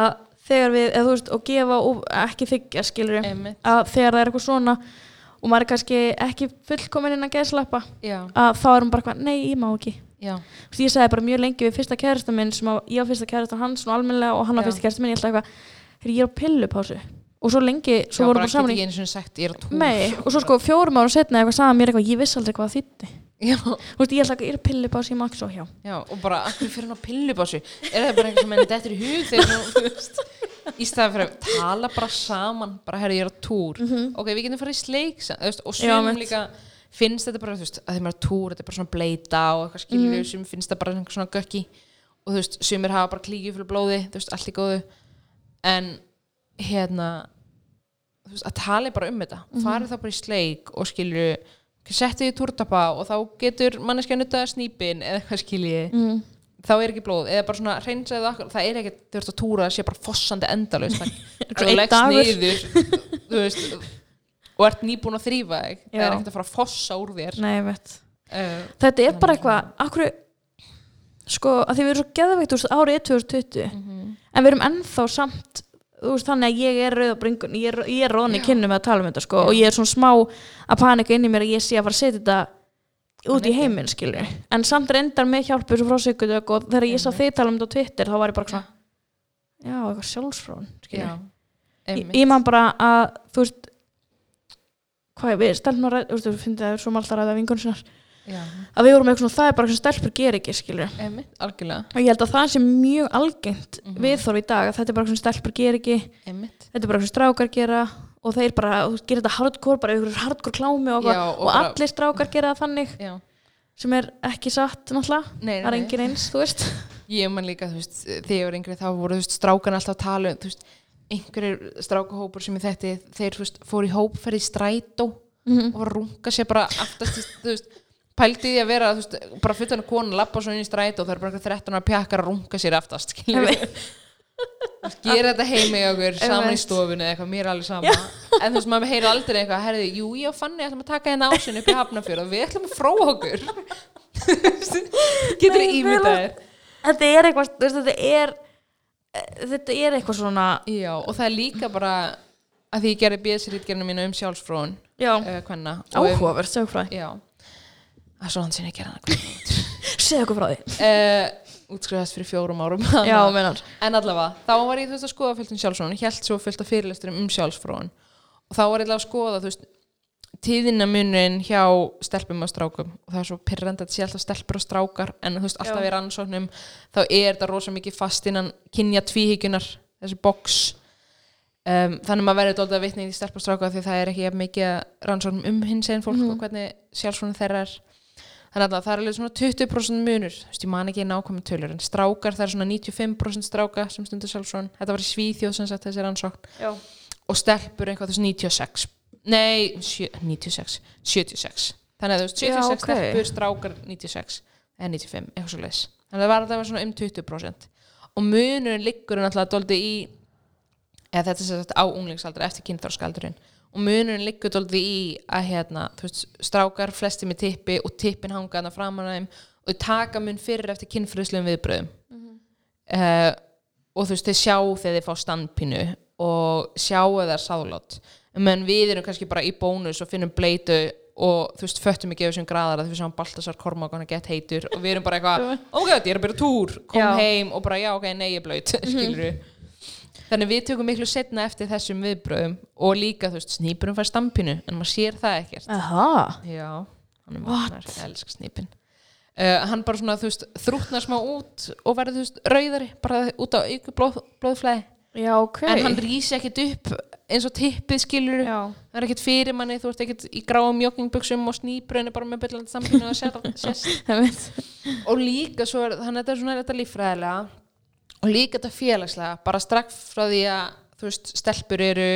að þegar við, eða þú veist, og gefa og ekki þykja, skilur einmitt. Að þegar það er eitthvað svona og maður er kannski ekki fullkomin inn að geðslappa að þá erum bara eitthvað, nei, ég má ekki. Veist, ég sagði bara mjög lengi við fyrsta kærasta minn sem að ég á fyrsta kærasta hans og almennilega og hann á Já. fyrsta kærasta minn ég ætla eitthvað, "Heyrðu, ég er á pillupásu og svo lengi, svo já vorum bara saman ekki í sagt er Nei, og svo sko fjórum árum setna eitthvað hann mér eitthvað, ég vissi aldrei hvað þýtti Þú veist, ég ætla eitthvað, ég er ekki svo hjá. Já, og bara akkur fyrir hann á pillubásu er það bara eitthvað sem henni dettur í hug þegar þú veist í staðan fyrir að tala bara saman bara herri ég er á túr. Ok, við getum farið í sleik og mitt. líka finnst þetta bara, þú veist, að þeim er á túr þetta er bara svona bleita og eitthvað skilur Mhm. mm. sumum finnst það bara svona gökki og þú veist, sumir hafa bara klíkju fyrir blóði þú veist, allt í góðu. En hérna veist, að tala bara um þetta. Mhm. farið þá bara í sleik og skilur settu því túrtapa og þá getur manneskja nuttaða snýpin eða eitthvað skilji mm. þá er ekki blóð, eða bara svona hreinsaðu okkur, það er ekki, þú ert að túra það sé bara fossandi endalaust það Svo þú leggst niður þú veist og ert nýbúin að þrýfa þig. Það er ekkert að fara að fossa úr þér. Nei, uh, Þetta er bara eitthvað, akkur sko, að því við erum svo geðveikt úr árið 2020 Mhm. en við erum ennþá samt veist þannig að ég er rauð á bringun ég er, ég er róðin í kynnu með að tala um þetta sko, og ég er svona smá að panika inn í mér að ég sé að fara að setja þetta út í heiminn skilur en samt reyndar með hjálpu svo frá Sigurdök og þegar ég sá þið tala um þetta á Twitter þá var ég bara svona já, eitthvað sjálfsfrón ég, ég man bara að þú veist hvað þú veist, þú finnst það er svo malta að ræða vingun sinnar já, að við vorum eitthvað svona, það er bara sem stelpur ger ekki skilur einmitt, algjörlega. Og ég held að það sé mjög algengt Mhm. viðþorf í dag að þetta er bara sem stelpur ger ekki. Einmitt. Þetta er bara sem strákar gera og þeir bara, veist, gera þetta hardcore bara ykkur hardcore klámi og, Já, og og, bara- allir strákar gera það þannig já, sem er ekki satt náttúrulega. Nei, það er nei, engin eins, þú veist. Ég man líka, þú veist, þegar ég var yngri þá voru, þú veist, strákan alltaf að tala um, þú veist einhverjir strákahópur sem ég þekkti þeir, þú veist, fóru í hópferð í strætó Mhm. og var að runga sér bara aftast þú veist, pældi því að vera veist, bara fullan af konu, lappa svo inn í strætó og það er bara eitthvað 13 ára pjakkar að runga sér aftast gera þetta heimi okkur, saman í stofunni eða eitthvað, mér er alveg sama. En þú veist, maður heyrir aldrei eitthvað, herði, jú, ég og Fanny ætlum að taka hérna ásinn upp í Hafnafjörð og við ætlum að fróa okkur. Getur þið ímyndað þér? Þetta er eitthvað, þetta er eh, þetta er eitthvað svona Já, og það er líka bara að því ég gerði BS-rítgerðinu mínu um sjálfsfróun já, uh, það er svo hann sinni að gera það. Segðu okkur frá því. Uh, útskrifast fyrir fjórum árum já, en allavega, þá var ég veist að skoða fullt um sjálfsfróun held svo fullt af fyrirlesturum um sjálfsfróun. Og þá var ég að skoða veist tíðinamunin hjá stelpum og strákum. Og það er svo pyrrandi að sé alltaf stelpur og strákar en veist alltaf Já. í rannsóknum þá er þetta rosa mikið fast innan kynja tvíhyggjunar þessi box. Um, þannig maður verður dólda vitni í stelpur og strákar því það er ekki mikið rannsóknum um hins einn fólk og hvernig sjálfsfróun þeirra er þannig að það er alveg svona 20% munur. Þú veist, ég man ekki nákvæmum tölur en strákar það er svona 95% stráka sem stundur sjálfsfróun þetta var í Svíþjóð sem sagt þessi rannsókn. Já, og stelpur eitthvað þessu 96 nei, sjö, 96 76 þannig að þú veist 76 Já, ok. stelpur strákar 96 eða 95, eitthvað svo leis þannig að það var alltaf svona um 20% og munurinn liggur náttúrulega dóldi í eða þetta er sem sagt á unglingsaldri eftir kynþórskaldurinn og munurinn liggur dóldi í að hérna, veist, strákar flesti með tippi og tippin hanga þarna framan að þeim og taka mun fyrir eftir kynfröðslegum viðbröðum uh, og þú veist, þeir sjá þegar þeir fá standpínu og sjá að það er sáðlát. Menn við erum kannski bara í bónus og finnum bleitu og þú veist, föttum ekki af þessum graðar að við sjáum Baltasar Kormák og hann gett heitur og við erum bara eitthvað, ok, ég er að byrja túr kom Já. heim og bara, já, ok, nei, ég er blaut skilur þannig við tökum miklu setna eftir þessum viðbröðum og líka, þú veist, snýpurum fær stampinu en maður sér það ekkert. Aha. Já, hann er magnar, ég elska snipin uh, Hann bara svona, þú veist, þrútnar smá út og verður, þú veist, rauðari bara út á auku blóð, blóðflæði. Já, ok. en hann rísi ekkit upp eins og tippið skilur Já. það er ekkit fyrir manni, þú ert ekkit í gráum joggingbuxum og snýbröðinu bara með byllandi sampinu og sér, sérst og líka svo er, þannig að þetta er svona þetta líffræðilega og líka þetta félagslega bara strax frá því að þú veist, stelpur eru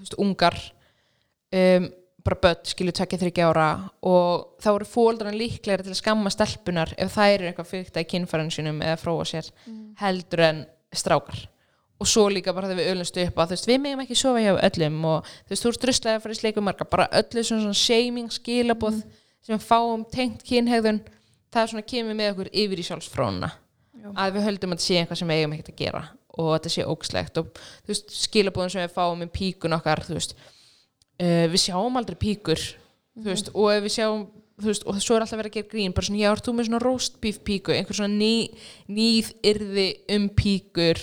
veist, ungar um, bara börn, skilju tvekja þryggja ára og þá eru fóldrarna líklegri til að skamma stelpunar ef þær eru eitthvað fyrkta í kynfærinu sínum eða fróa sér heldur en strákar. Og svo líka bara þegar við ölumst upp að þú veist, við megum ekki sofa hjá öllum og þú veist, þú ert druslega að fara í sleikum marga bara öllu svona, svona shaming skilaboð sem við fáum tengt kynhegðun það er svona kemur með okkur yfir í sjálfsfrónuna að við höldum að þetta sé eitthvað sem við eigum ekkert að gera og þetta sé ógslegt og veist, skilabóðin sem við fáum með píkun okkar veist, uh, við sjáum aldrei píkur þú veist, og við sjáum og svo er alltaf verið að gera grín bara svona, já, ert þú með svona roast beef píku? Einhver svona ný, nýð yrði um píkur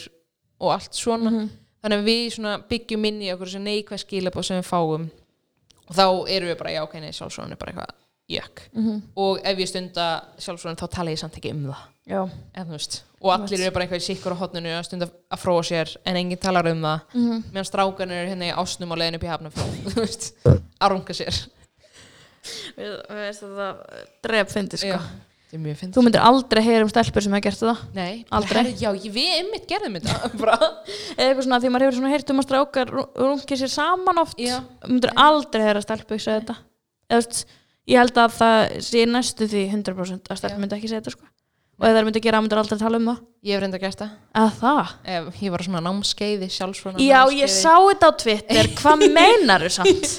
og allt svona. Þannig að við svona byggjum inn í okkur neikvæð skilabóð sem við fáum og þá erum við bara, já, ok, nei, sjálfsvonum er bara eitthvað jökk og ef ég stunda sjálfsvonum þá tala ég samt ekki um það veist, og allir eru bara eitthvað í sikkur á hotninu að stunda að fróa sér en enginn talar um það meðan strákarnir eru hérna í ásnum og leiðin upp í veist, að runga sér Við við veist að það dref fyndi sko. Já, er Þú myndir aldrei heyra um stelpur sem hefur gert það. Nei, Aldrei. herri, Já, ég- við einmitt gerðum þetta bara. Eða eitthvað svona því maður hefur svona heyrt um að strákar rungið sér saman oft. Já. Þú myndir aldrei heyra stelpu segja þetta. Eða, þú veist, ég held að það sé næstu því 100% að Já. myndi ekki segja þetta sko. Og ef það myndi gera, myndir aldrei tala um það. Ég hef reynda gert það Að það? Ef, Ég var svona námskeiði sjálfsvona Já, ég sá þetta á Twitter. Hvað meinar þú samt?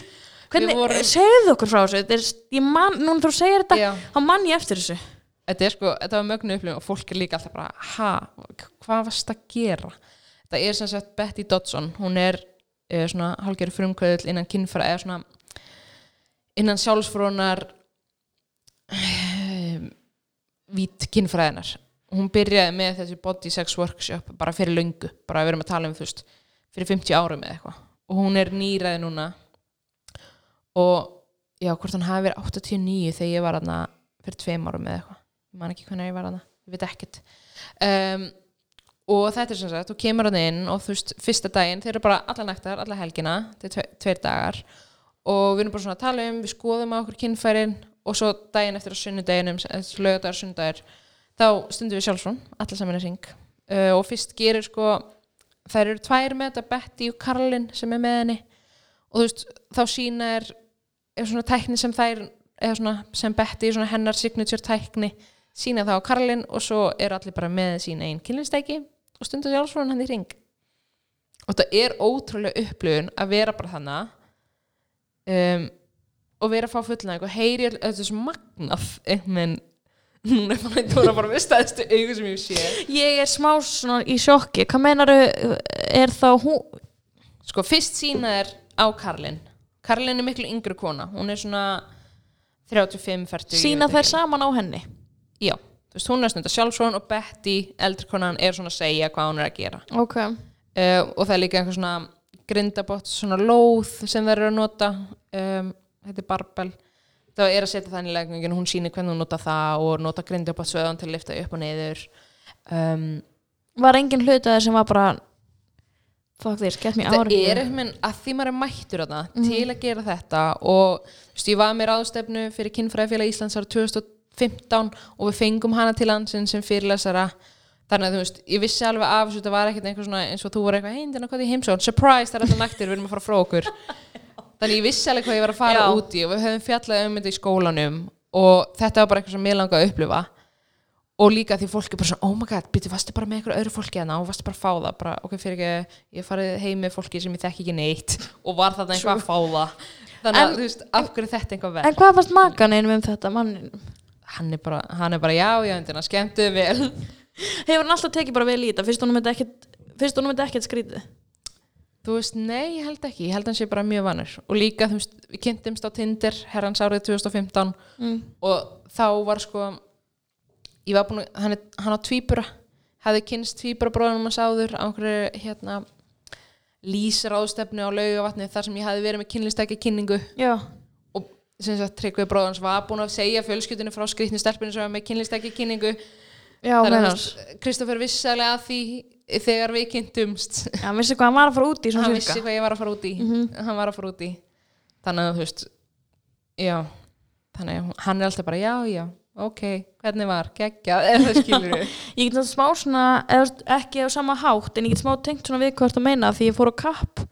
Hvernig, vorum- segðu okkur frá þessu. Er, man, núna þú segir þetta, þá man ég eftir þessu. Þetta er sko, þetta var mögnu upplifun og fólk er líka alltaf bara, ha, hvað varst að gera? Þetta er sem sagt Betty Dodson, hún er uh, svona hálfgerður frumkvöðul innan kynfæra eða svona innan sjálfsfrónar um, vít kynfræðinar. Hún byrjaði með þessi body sex workshop bara fyrir löngu, bara við erum að tala um veist, fyrir 50 árum eða eitthvað. Og hún er nýræði núna. Og já, hvort hann hafi verið 89 þegar ég var aðna fyrir tveim árum eða eitthvað. Ég man ekki hvernig ég var aðna, ég veit ekkert. Um, og þetta er sem sagt þú kemur hann inn og þú veist fyrsta daginn þeir eru bara alla nættar, alla helgina þetta er tve, tveir dagar og við erum bara svona að tala um, við skoðum á okkur kynfærin og svo daginn eftir á sunnudeginum lögadagar, sunnudagar þá stundum við sjálfsvon, alla saman í ring uh, og fyrst gerir sko þær eru tvær með þetta Betty og Karlin sem er með henni. Og þú veist, þá sína er, er svona tækni sem þær eða svona sem Betty, svona hennar signature tækni sína það á Karlin og svo eru allir bara með sína einn kynlistæki og stundur sjálfsvon hann í ring og þetta er ótrúlega upplifun að vera bara þannig um, og vera að fá fullnæg og heyri all- þetta er svo magnað einhvern núna er maður að bara með stæðstu augu sem ég sé Ég er smá svona í sjokki. Hvað meinar er þá hún? sko fyrst sína er á Karlin Karlin er miklu yngri kona hún er svona 35, 40 ég Sína veit þær saman á henni? já, þú veist hún er stundar sjálfsvon og Betty, eldri konan, er svona að segja hvað hún er að gera Ok. uh, og það er líka einhver svona grindabott, svona lóð sem þær eru að nota um, þetta er barbell. Það er að setja það í leggingin hún sýnir hvernig hún nota það og nota grindabott sveðan til að lifta upp og niður. Um, Var engin hlut að sem var bara fuck this, get me out það of here. er einhvern að því maður er mættur þarna til að gera þetta og þú veist, ég var með ráðstefnu fyrir kynfræðifélag Íslands ára 2015 og við fengum hana til landsinn sem fyrirlesara þannig að þú veist, ég vissi alveg af þessu þetta var ekkert einhver svona eins og þú voru eitthvað heindina hvað í heimsón, surprise, það er alltaf nættir, við erum að fara frá okkur. Þannig ég vissi alveg hvað ég var að fara Já. út í og við höfum fjallað um þetta í skólanum og þetta var bara eitthvað sem mér langaði að upplifa. Og líka því fólk er bara svona, oh my god, byrju, varstu bara með eitthvað öðru fólki hana og varstu bara að fá það, bara, ok, fyrir ekki, ég farið heim með fólki sem ég þekki ekki neitt. Og var þarna eitthvað að fá það. Þannig að, En- þú veist, af hverju er þetta eitthvað En verð hvað fannst makan einum um þetta mannin? hann er bara, hann er bara já, já, endina, skemmtuðu vel Hefur hann alltaf tekið bara vel í þetta? Fyrst honum þetta ekkert, ekkert skrítið? Þú veist, nei, ég held ekki, ég held hann sé bara mjög vanur og líka, þú veist, við kynntumst á Tinder herrans árið 2015 mm. og þá var sko ég var búin að, hann, hann á tvíbura. Hefði kynst tvíbura bróðunum að sáður á einhverju, hérna lýsráðstefnu á laugavatni þar sem ég hefði verið með kynlistækja kynningu. Já, og sem sagt Tryggvi bróðans var búin að segja fjölskyldinu frá skrýtni stelpinu sem var með kynlistækja kynningu veist, Kristoffer vissalega að því þegar við kynntumst. Hann vissi hvað hann var að fara út í svona hann vissi hvað ég var að fara út í. Mhm. hann var að fara út í. Þannig að þú veist já, þannig að hann er alltaf bara já, já, ok, hvernig var? Geggjað, eða skilur við. Ég get það smá svona, eða ekki á sama hátt en ég get smá tengt svona við hvað þú meina því ég fór á kapp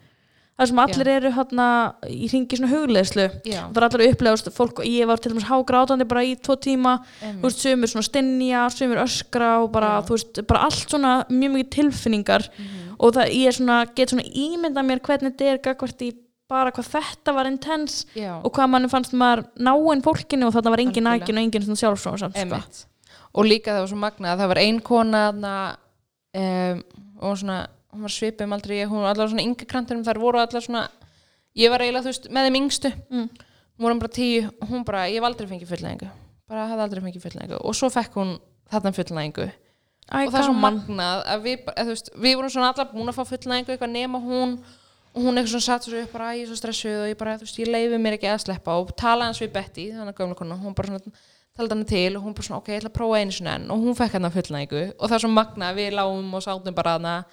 þar sem allir eru hérna í ringi svona hugleðslu er allir að upplega, þú veist, fólk, ég var til dæmis hágrátandi bara í tvo tíma, þú veist, sumir svona stinja, sumir öskra og bara, Já. þú veist, bara allt svona mjög mikið tilfinningar. Mhm. og það, ég er svona, get svona ímynda mér hvernig þetta er gagvart í bara hvað þetta var intens og hvað manni fannst maður náinn fólkinu og þetta var engin nækin og engin svona sjálfsfrón samt, sko. og líka það var svo magnað að það var ein kona um, og svona, hún var svipið um aldrei hún var allar svona ynga krantunum, þar voru allar svona ég var eiginlega, þú veist, með þeim yngstu. Mm. hún voru bara tíu og hún bara, ég hef aldrei fengið fullnæðingu bara hafði aldrei fengið fullnæðingu og svo fekk hún þarna fullnæðingu Æ, og það er svo magnað að við, að, veist, við vorum svona allar búin að fá fullnæðingu eitthvað nema hún. Og hún eitthvað svona satt svo upp bara, "Æ, ég er svo stressuð og ég bara, þú veist, ég leifi mér ekki að sleppa. Og talaði hans við Betty, þannig að hún bara svona, talaði hann til og hún bara svona, ok, ég ætla að prófa einu svona enn. Og hún fekk hann fullnæðingu og það er svo magnað að við lágum og sátum bara hana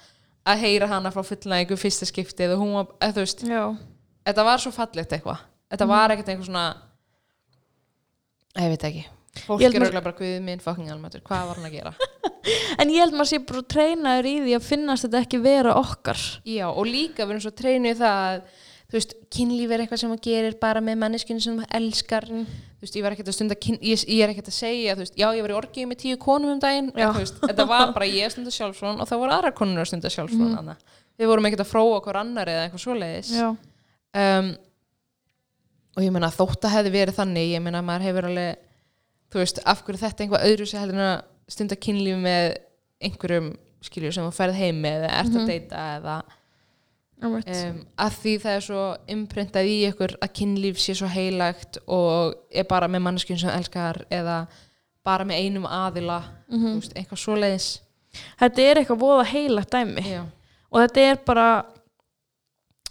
að heyra hana frá fullnæðingu fyrsta skiptið og hún var, eða, þú veist, Já. þetta var svo fallegt eitthvað þetta var ekkert eitthvað svona ég veit ekki fólk Ég held er maður- auðvitað bara guðið minn fucking almættur, hvað var hann að gera En ég held maður sé bara treynaður í því að finnast þetta ekki vera okkar. Já, og líka við erum svo treynu í það að þú veist, kynlíf er eitthvað sem maður gerir bara með manneskinu sem maður elskar Mm. Þú veist, ég var ekkert að stunda ég, ég er ekkert að segja, þú veist, já, ég var í orgið með tíu konum um daginn, en, þú veist, þetta var bara ég stunda sjálfsfrón og það voru aðra konur að stunda sjálfsfrón mm. við vorum ekkert að fróa okkur annar eða eitthvað svoleiðis. Um, og ég meina þótt að hefði verið þannig, ég meina maður hefur alveg þú veist, af hverju þetta einhvað öðru sem heldur en að stunda kynlíf með einhverjum skiljur sem þú ferð heim með eða ert að deyta eða Um, um, að því það er svo imprintað í ykkur að kynlíf sé svo heilagt og er bara með manneskjum sem elskar eða bara með einum aðila Mhm. þú veist, eitthvað svoleiðis. Þetta er eitthvað voða heilagt dæmi. Já, og þetta er bara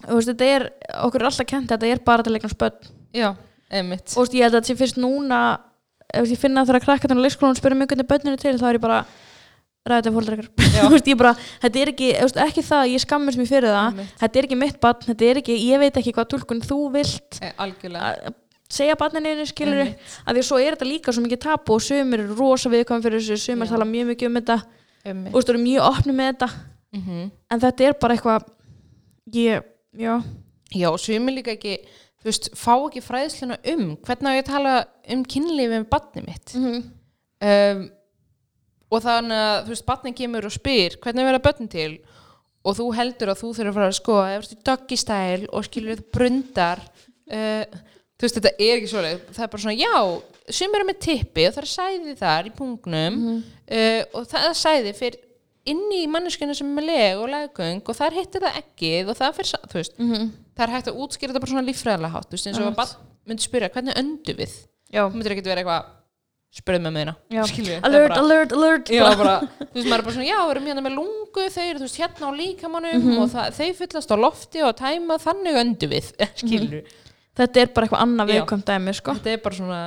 veist, þetta er, okkur er alltaf kent þetta er bara til spöld já einmitt. Og veist, ég held að þetta sé fyrst núna ef ég finna þegar krakkarnar á leikskólanum spyrir mig hvernig börnir er til þá er ég bara ræðið ég bara, þetta er ekki, ekki það að ég skammist mér fyrir það, Einmitt. þetta er ekki mitt barn þetta er ekki, ég veit ekki hvað tólkun þú vilt. E, segja barninu skilur að því svo er þetta líka svo mikið tapu og sumir eru rosa viðkvæm fyrir þessu, Já. tala mjög mikið um þetta. Og þú eru mjög opni með þetta. Mm en þetta er bara eitthvað ég, já, já, sumir líka ekki þú veist, fá ekki fræðsluna um hvernig á ég tala um kynlífi með barni mitt? Mm um, og þannig að þú veist, barnin kemur og spyr hvernig verða börn til? Og þú heldur að þú þurfur að fara að skoða ef þú doggy style og skilur þið brundar uh, þú veist, þetta er ekki svoleið. Það er bara svona, já, sumir eru með tippi og það er sæði þar í pungnum uh, og það er sæði fyrir inni í manneskinu sem er með leg og leggöng og þar hittir það ekkið og það fyrir, þú veist, -hmm. það er hægt að útskýra þetta bara svona líffræðilega hátt, þú veist, eins og að myndi spyrja, hvernig öndu við? já, þú myndir ekki vera eitthvað spurðu með meina, Já. skilju alert, alert, alert Já, bara. bara, þú veist, maður er bara svona, já, við erum hérna með lungu, þeir eru, þú veist, hérna á líkamannum Mhm. og það, þeir fyllast á lofti og tæma þannig öndu við, skilur þetta er bara eitthvað annað viðkvæmt dæmi sko. Þetta er bara svona,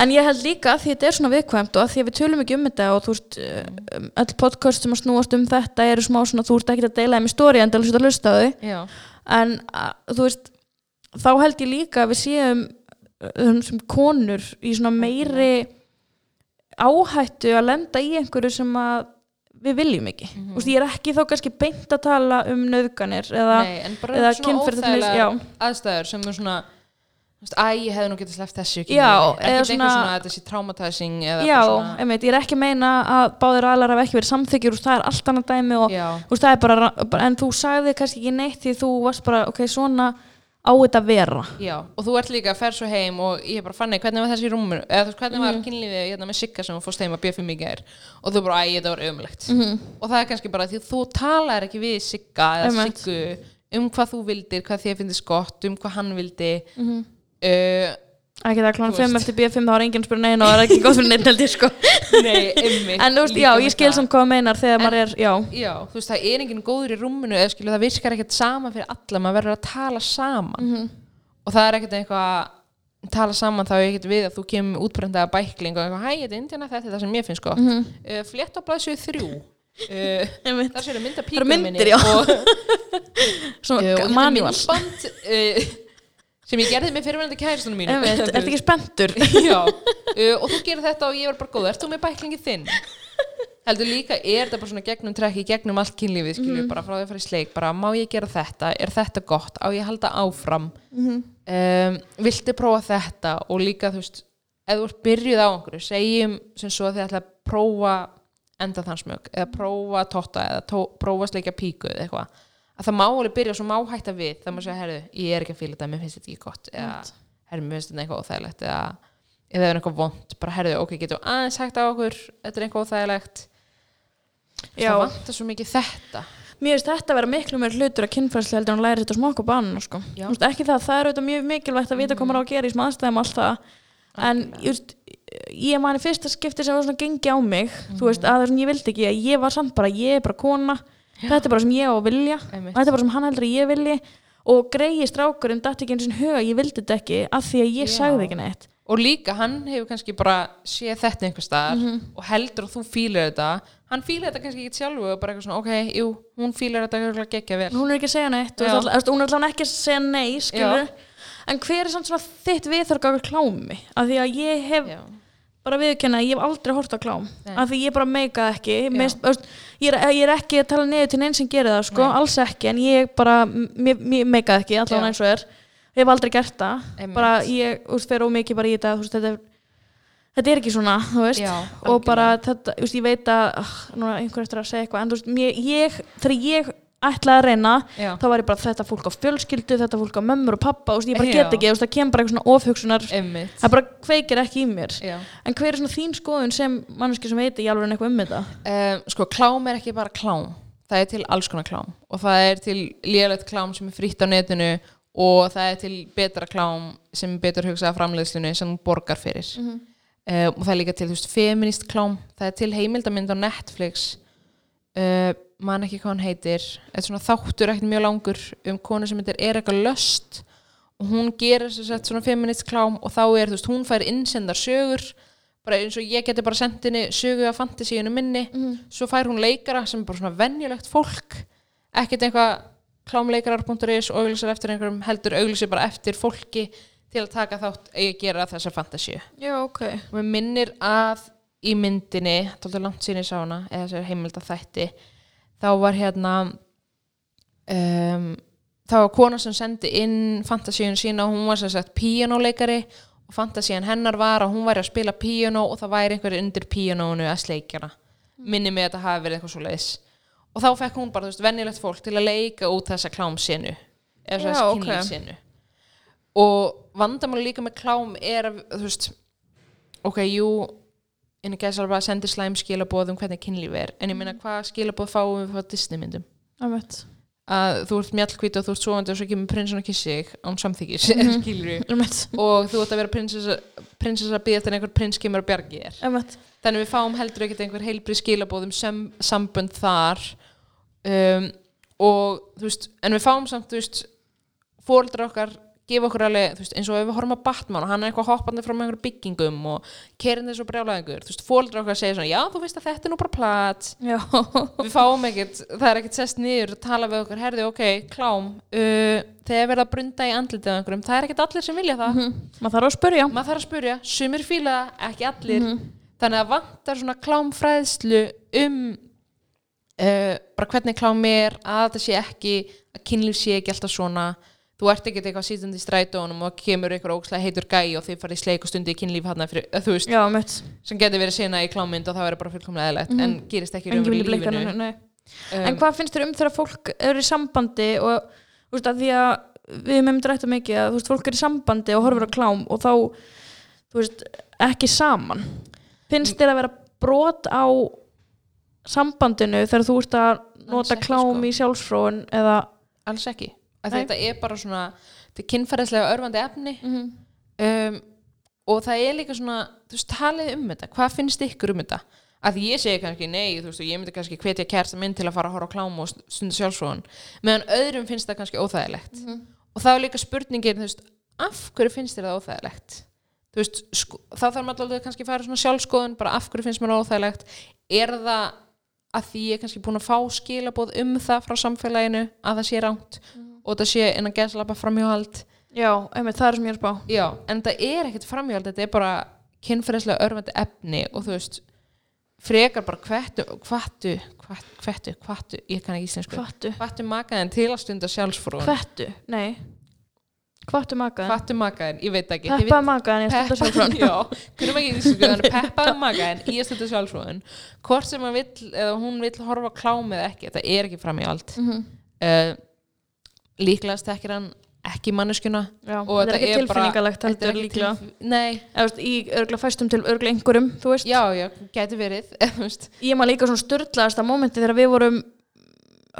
en ég held líka að því þetta er svona viðkvæmt og að því að við tölum ekki um þetta og þú veist, um, öll podcast sem að snúast um þetta eru smá svona, þú ert ekki að deila þeim í stóri en til að hlusta á þau en að, þú veist þá held ég líka að við séum um, sem konur í svona meiri áhættu að lenda í einhverju sem að við viljum ekki. Mm veist, ég er ekki þá kannski beint að tala um nöðganir eða, eða óþægilega aðstæður sem er svona, æ, ég hefði nú getið sleppt þessu ekki Já, ekki eða eitthvað svona- svona, þetta sé traumatizing já einmitt, ég er ekki að meina að báðir aðlar hafa ekki verið samþykjur það er allt annað dæmi og er bara, bara en þú sagði kannski ekki neitt því þú varst bara, ok, svona á þetta að vera Já, og þú ert líka að fer svo heim og ég bara fann hvernig var þessi rúmur eða hvernig var kynlífið hérna með Sigga sem fórst heim að bjöfum í gær og þú bara, æ, þetta var ömulegt Mhm. og það er kannski bara því þú talar ekki við Sigga eða. Siggu um hvað þú vildir, hvað þér finnst gott um hvað hann vildi Mhm. uh, ekki það klán Þú 5 veist. eftir B5 þá er enginn spyrir neina og það er ekki góð fyrir neinn heldur sko Nei, einmitt en þú veist, já, ég skil samt hvað það meinar þegar maður er, já, Já, þú veist, það er enginn góður í rúminu eða skilu, það virkar ekkert sama fyrir alla maður verður að tala saman Mhm. og það er ekkert eitthvað að tala saman þá er ekkert við að þú kemur útbrendaða bækling og eitthvað, hæ, þetta er Indiana, þetta er það sem ég finnst gott Mhm. uh, flett á þrjú uh, einmitt. þar séu mynda myndir, já. og, svona og þetta er manual myndband uh, sem ég gerði með fyrirvændi kæristunum mínu einmitt, ertu ekki spenntur? Já, uh, og þú gerir þetta og ég var bara góð. Ert þú með bæklingi þinn? Heldur líka, er þetta bara svona gegnum trekki gegnum allt kynlífið, skilju, Mhm. bara frá því að fara í sleik bara má ég gera þetta, er þetta gott? Á ég að halda áfram? Mhm. um, viltu prófa þetta? Og líka, þú veist, ef þú ert byrjuð á einhverju, segjum sem svo að þið ætla að prófa enda þannsmjög eða prófa totta eða tó, prófa sleikja píku eða eitthvað að það má alveg byrja svo má hætta við það má segja, herru, ég er ekki að fíla þetta, mér finnst þetta ekki gott. Eða, herru, mér finnst þetta eitthvað óþægilegt. Eða, eða það er eitthvað vond, bara herru, ok, getum við aðeins hægt á okkur þetta er eitthvað óþægilegt. Já. það vantar svo mikið þetta. Mér finnst þetta að vera miklu meir hlutur að kynfræsli heldur en að læra þetta smokk og bann sko. Ekki það, það er auðvitað mjög mikilvægt að vita hvað maður á að gera í smá aðstæðum og allt það. En veist, ég mani fyrsta skipti sem var svona gengi á mig þú veist, að ég vildi ekki að ég var samt bara, ég er bara kona þetta er bara sem ég á að vilja Einmitt. og þetta er bara sem hann heldur að ég vilji og greiði strákurinn datt ekki eins og huga, ég vildi þetta ekki af því að ég Já. sagði ekki neitt og líka hann hefur kannski bara séð þetta einhver staðar Mhm. og heldur að þú fílar þetta hann fílar þetta kannski ekki sjálfu og bara eitthvað svona ok, jú, hún fílar þetta ekki geggja vel hún er ekki að segja neitt og Já. það, hún er allavega ekki að segja nei skilur en hver er samt svona þitt viðþörg á klámi af því að ég hef Já. Bara viðkjanna að ég hef aldrei hort á klám. Nei. af því ég bara meika ekki. Mest, veist, ég, er, ég er ekki að tala niður til neinn sem gerir það sko, Nei. alls ekki en ég bara, meika ekki allavega eins og er, ég hef aldrei gert það. Einmitt. bara ég úst, fer ómikið bara í þetta veist, þetta, er, þetta er ekki svona veist, Já, og bara þetta, veist, ég veit að uh, núna einhver eftir að segja eitthvað en veist, mér, ég, þegar ég ætlaði að reyna Já. þá var ég bara þetta fólk á fjölskyldu þetta fólk á mömmur og pappa, veist, ég bara get ekki það kemur bara eitthvað svona ofhugsunar það bara kveikir ekki í mér. Já. En hver er svona þín skoðun sem manneski sem veit ekki alveg eitthvað um þetta? Um, sko, klám er ekki bara klám. Það er til alls konar klám. Og það er til lélegt klám sem er frítt á netinu og það er til betra klám sem er betur hugsað af framleiðslunni sem borgar fyrir. Um, og það er líka til, þú veist, feminist klám. Það er til heimildamind á Netflix. Uh, man ekki hvað hann heitir. Þetta er svona þáttur ekkert mjög langur um konu sem heitir Erika Löst. Og hún gerir sér sett svona feminist klám og þá er, þú veist, hún fær innsendar sögur. Bara eins og ég geti bara sendt henni sögu af fantasíunu minni. Svo fær hún leikara sem er bara svona venjulegt fólk. Ekkert eitthvað klámleikarar.is og auglýsar eftir einhverjum heldur auglýsir bara eftir fólki til að taka þátt að ég gera þessa fantasíu. Já, ok. og mér minnir að í myndinni, tóldur langt síni sá hana eða þessari heimilda þætti þá var hérna um, þá var kona sem sendi inn fantasíun sína og hún var sem sagt píanóleikari og fantasían hennar var að hún væri að spila píanó og það væri einhverju undir píanónu að sleikjana minni mig að þetta hafi verið eitthvað svo leiðis og þá fekk hún bara, þú veist, venjulegt fólk til að leika út þessa klámsinu eða þessa ok. kynlífsinu. Og vandamáli líka með klám er að, þú veist ok, jú en ég gæti alveg að sendi slæm skilabóð um hvernig kynlíf er. En ég meina hvað skilabóð fáum við frá Disney myndum? Það að þú ert mjallkvít og þú ert svovandi og svo kemur prinsinn og kissi þig án samþykis mm Mhm. Það og þú ert að vera prinsessa að býða að einhver prins kemur að bjargi Það veit. þannig við fáum heldur ekkert einhver heilbrið skilabóð um sem, sambönd þar. Um, og þú veist, en við fáum samt þú veist, fóreldrar okkar gefa okkur alveg, þú veist, eins og ef við horfum að Batman og hann er eitthvað hoppandi frá með einhverjum byggingum og kerinn þessu brjálæðingur, þú veist, fóreldrar okkar segja svona, já, þú veist að þetta er nú bara plat. Við fáum ekkert, það er ekkert sest niður að tala við okkur, herði, ok, klám uh, þegar verða brunda í andlitið af einhverjum, það er ekkert allir sem vilja það. Maður þarf að spurja. maður þarf að spurja, sumir fíla ekki allir. Þannig að vantar svona klámfræðslu um uh, bara hvernig klám er að þetta sé ekki, að kynlíf sé ekki alltaf svona þú ert ekkert eitthvað sítandi í strætónum og kemur einhver ókslega heitur gæi og þið farið í sleik og stundi í kynlíf hann fyrir, þú veist, Já, sem getur verið sena í klámynd og það verður bara fullkomlega eðlegt en gerist ekki í Engin raunveru vilja í lífinu nei. um, En hvað finnst þér um þegar fólk eru í sambandi og, þú veist, að því að við hefum rætt um mikið að þú veist, fólk er í sambandi og horfir á klám og þá, þú veist, ekki saman finnst þér að vera brot á sambandinu þegar þú ert að nota ekki, klám sko. í sjálfsfróun eða alls ekki. Þetta er bara svona þetta er kynfæðislega örfandi efni. Mhm. um, og það er líka svona þú veist, talið um þetta, hvað finnst ykkur um þetta? Að ég segi kannski nei þú veist, og ég myndi kannski hvetja kærsta minn til að fara að horfa á klám og stundu sjálfsfróðan meðan öðrum finnst það kannski óþægilegt. Og þá er líka spurningin, þú veist af hverju finnst þér það óþægilegt? Þú veist, sko, þá þarf maður alveg kannski að fara svona sjálfskoðun, bara af hverju finnst það óþægilegt? Er það að því ég er kannski búin að fá skilabóð um það frá samfélaginu að það sé ránt og það sé innan geðslapa framhjóhald já, einmitt, það er sem ég er að spá. Já, en það er ekkert framhjóld þetta er bara kynferðislega örfandi efni og þú veist frekar bara hvettu, hvattu hvat- hvettu, hvattu, ég kann ekki íslensku. Hvattu, hvattu makaðin til að stunda sjálfsfrún hvettu, nei. Hvattu makaðin hvattu makaðin, ég veit ekki. Þið peppaði makaðin í að stunda sjálfsfróun. Já, hvernig ekki íslensku peppaði makaðin í að stunda sjálfsfrún hvort sem vill, eða hún vill horfa á klám eða ekki, þetta er ekki framhjóld Mhm. uh, líklegast ekki hann ekki manneskuna já, og þetta er ekki tilfinningalegt þetta er líklega. tilf- nei, eða þú veist, í örgla fæstum til örgla einhverjum Já, já, gæti verið ég maður líka svona störtlaðast að mómenti þegar við vorum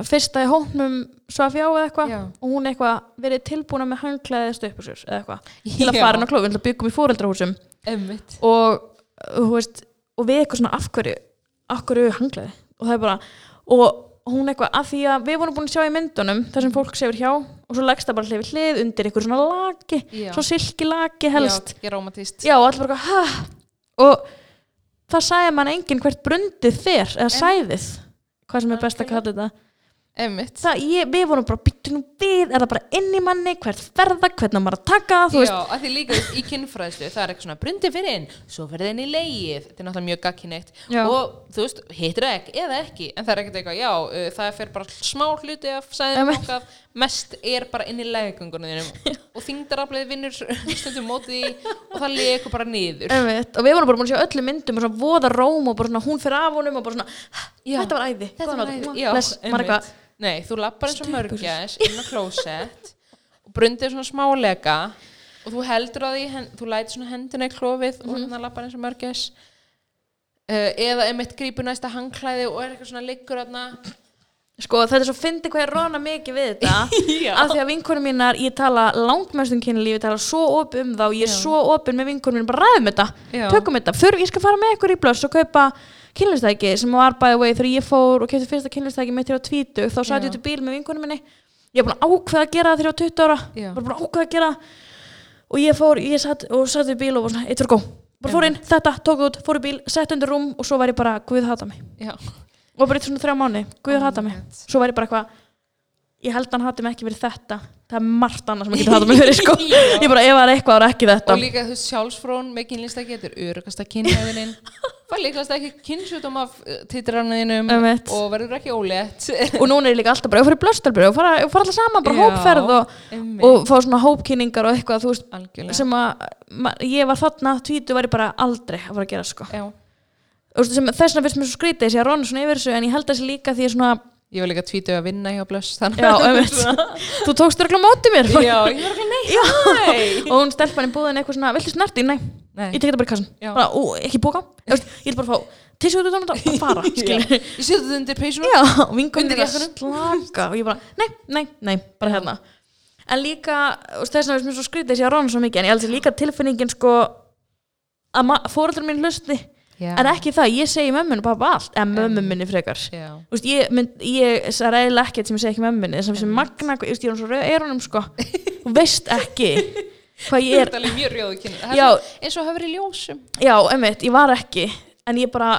fyrsta í hóknum Svafi á eða eitthvað og hún eitthvað verið tilbúna með hangklæðið stöppusur eða eitthvað til að fara inn á klófin til að byggum í fóreldrahúsum og og við eitthvað svona af hverju af hverju hangklæði og það er bara og hún eitthvað af því að við vorum búin að sjá í myndunum þar sem fólk sefur hjá og svo leggst það bara hlið við hlið undir eitthvað svona laki Já. svo silki laki helst Já, Já, og allir bara hæ? Og það sagði mann enginn hvert brundið þér, eða sæðið, hvað sem er best að kalla þetta. Það, ég, við vorum bara byttu nú við, er það bara inn í manni, hvert ferða, hvernig maður að taka það, Já, að því líka í kynfræðslu það er eitthvað svona brundi fyrir inn, svo fyrir inn í leið þetta er náttúrulega mjög gagkinneitt og þú veist, hittir það ekki eða ekki en það er ekkert eitthvað, já, uh, það fer bara smá hluti af sæðum okkar mest er bara inn í leigöngunum þínum. Og þingdaraflið vinnur stundum mótið í og það leikur bara niður. Einmitt. Og við vorum bara búin að sjá öllu myndum og svona voða róm og bara svona hún fyrir af honum og bara svona, Já. þetta var æði. Þetta var æði, já, Nei, þú lappar eins og mörgæs inn á klósett og brundið svona smálega og þú heldur á því, hen, þú lætir svona hendina í klófið og hérna lappar eins og mörgæs. Uh, eða einmitt grípur næsta hangklæði og er eitthvað svona liggur þarna. Sko þetta er svo fyndi hvað ég róna mikið við þetta. Af því að vinkonum mínar, ég tala langmestum kynlífi, ég tala svo opið um þá og ég er Já. svo opið með vinkonum mínar, bara ræðum þetta Já. tökum þetta, För, ég skal fara með ykkur í blöss og kaupa kynlistæki sem var by the way þegar ég fór og kefti fyrsta kynlistæki mitt ég var 20 þá Já. ég út í bíl með vinkonum minni. Ég var búin að ákveða að gera það þegar ég var 20 ára. Já. var búin að ákveða að gera og ég fór, ég satt og satt í bíl og var svona, eitt fyrir góð bara fór inn, þetta, tók út, fór í bíl, sett undir rúm og svo var ég bara, guð hata mig. Já. og bara eitt svona þrjá mánu, guð hata mig. Svo var ég bara eitthvað ég held að hann hati mig ekki fyrir þetta. Það er margt annað sem hann getur hatað mig fyrir sko. Ég bara, ef það er eitthvað, það er ekki þetta. Og líka þú sjálfsfrón með kynlistæki þetta er örugasta kynhæðinin það líkast ekki kynnsjútum af uh, titranniðinum Einmitt. og verður ekki ólétt. Og núna er ég líka alltaf bara, ég fyrir blöstalbyrju og fara, ég fara alltaf saman, bara Já, hópferð og, og fá svona hópkynningar og eitthvað, þú veist, algjörlega. sem að ég var þarna, tvítu var ég bara aldrei að fara að gera, sko. Þess vegna finnst mér svo skrítið, þessi að róna svona yfir þessu en ég held þessi líka því að svona, ég var líka tvítið að vinna hjá Blöss þú tókst þér móti mér. Já, ég var ekki nei, hæ? Og hún stelpan í búðin eitthvað svona, viltu snerti? Nei, Nei. ég tek þetta bara í kassan ó, ekki bóka, ég, vil bara fá tissu út og fara, ég setja þetta undir peysunum og Undir er að slaka. Og ég bara, nei, nei, nei, bara hérna. En líka, og þess mér svo skrítið þessi að rána svo mikið, en ég held sér líka tilfinningin sko að fóröldur mín hlusti, já. en ekki það ég segi mömmun og pappa allt, en mömmun minni frekar veist, ég, mynd, ég það er eiginlega ekkert sem ég segi ekki mömmunni þess að sem Einmitt. magna, ég er hún svo rauð eyrunum sko, þú veist ekki hvað ég er, Það er Já. svo- eins og verið í ljósum já, emmitt, ég var ekki en ég bara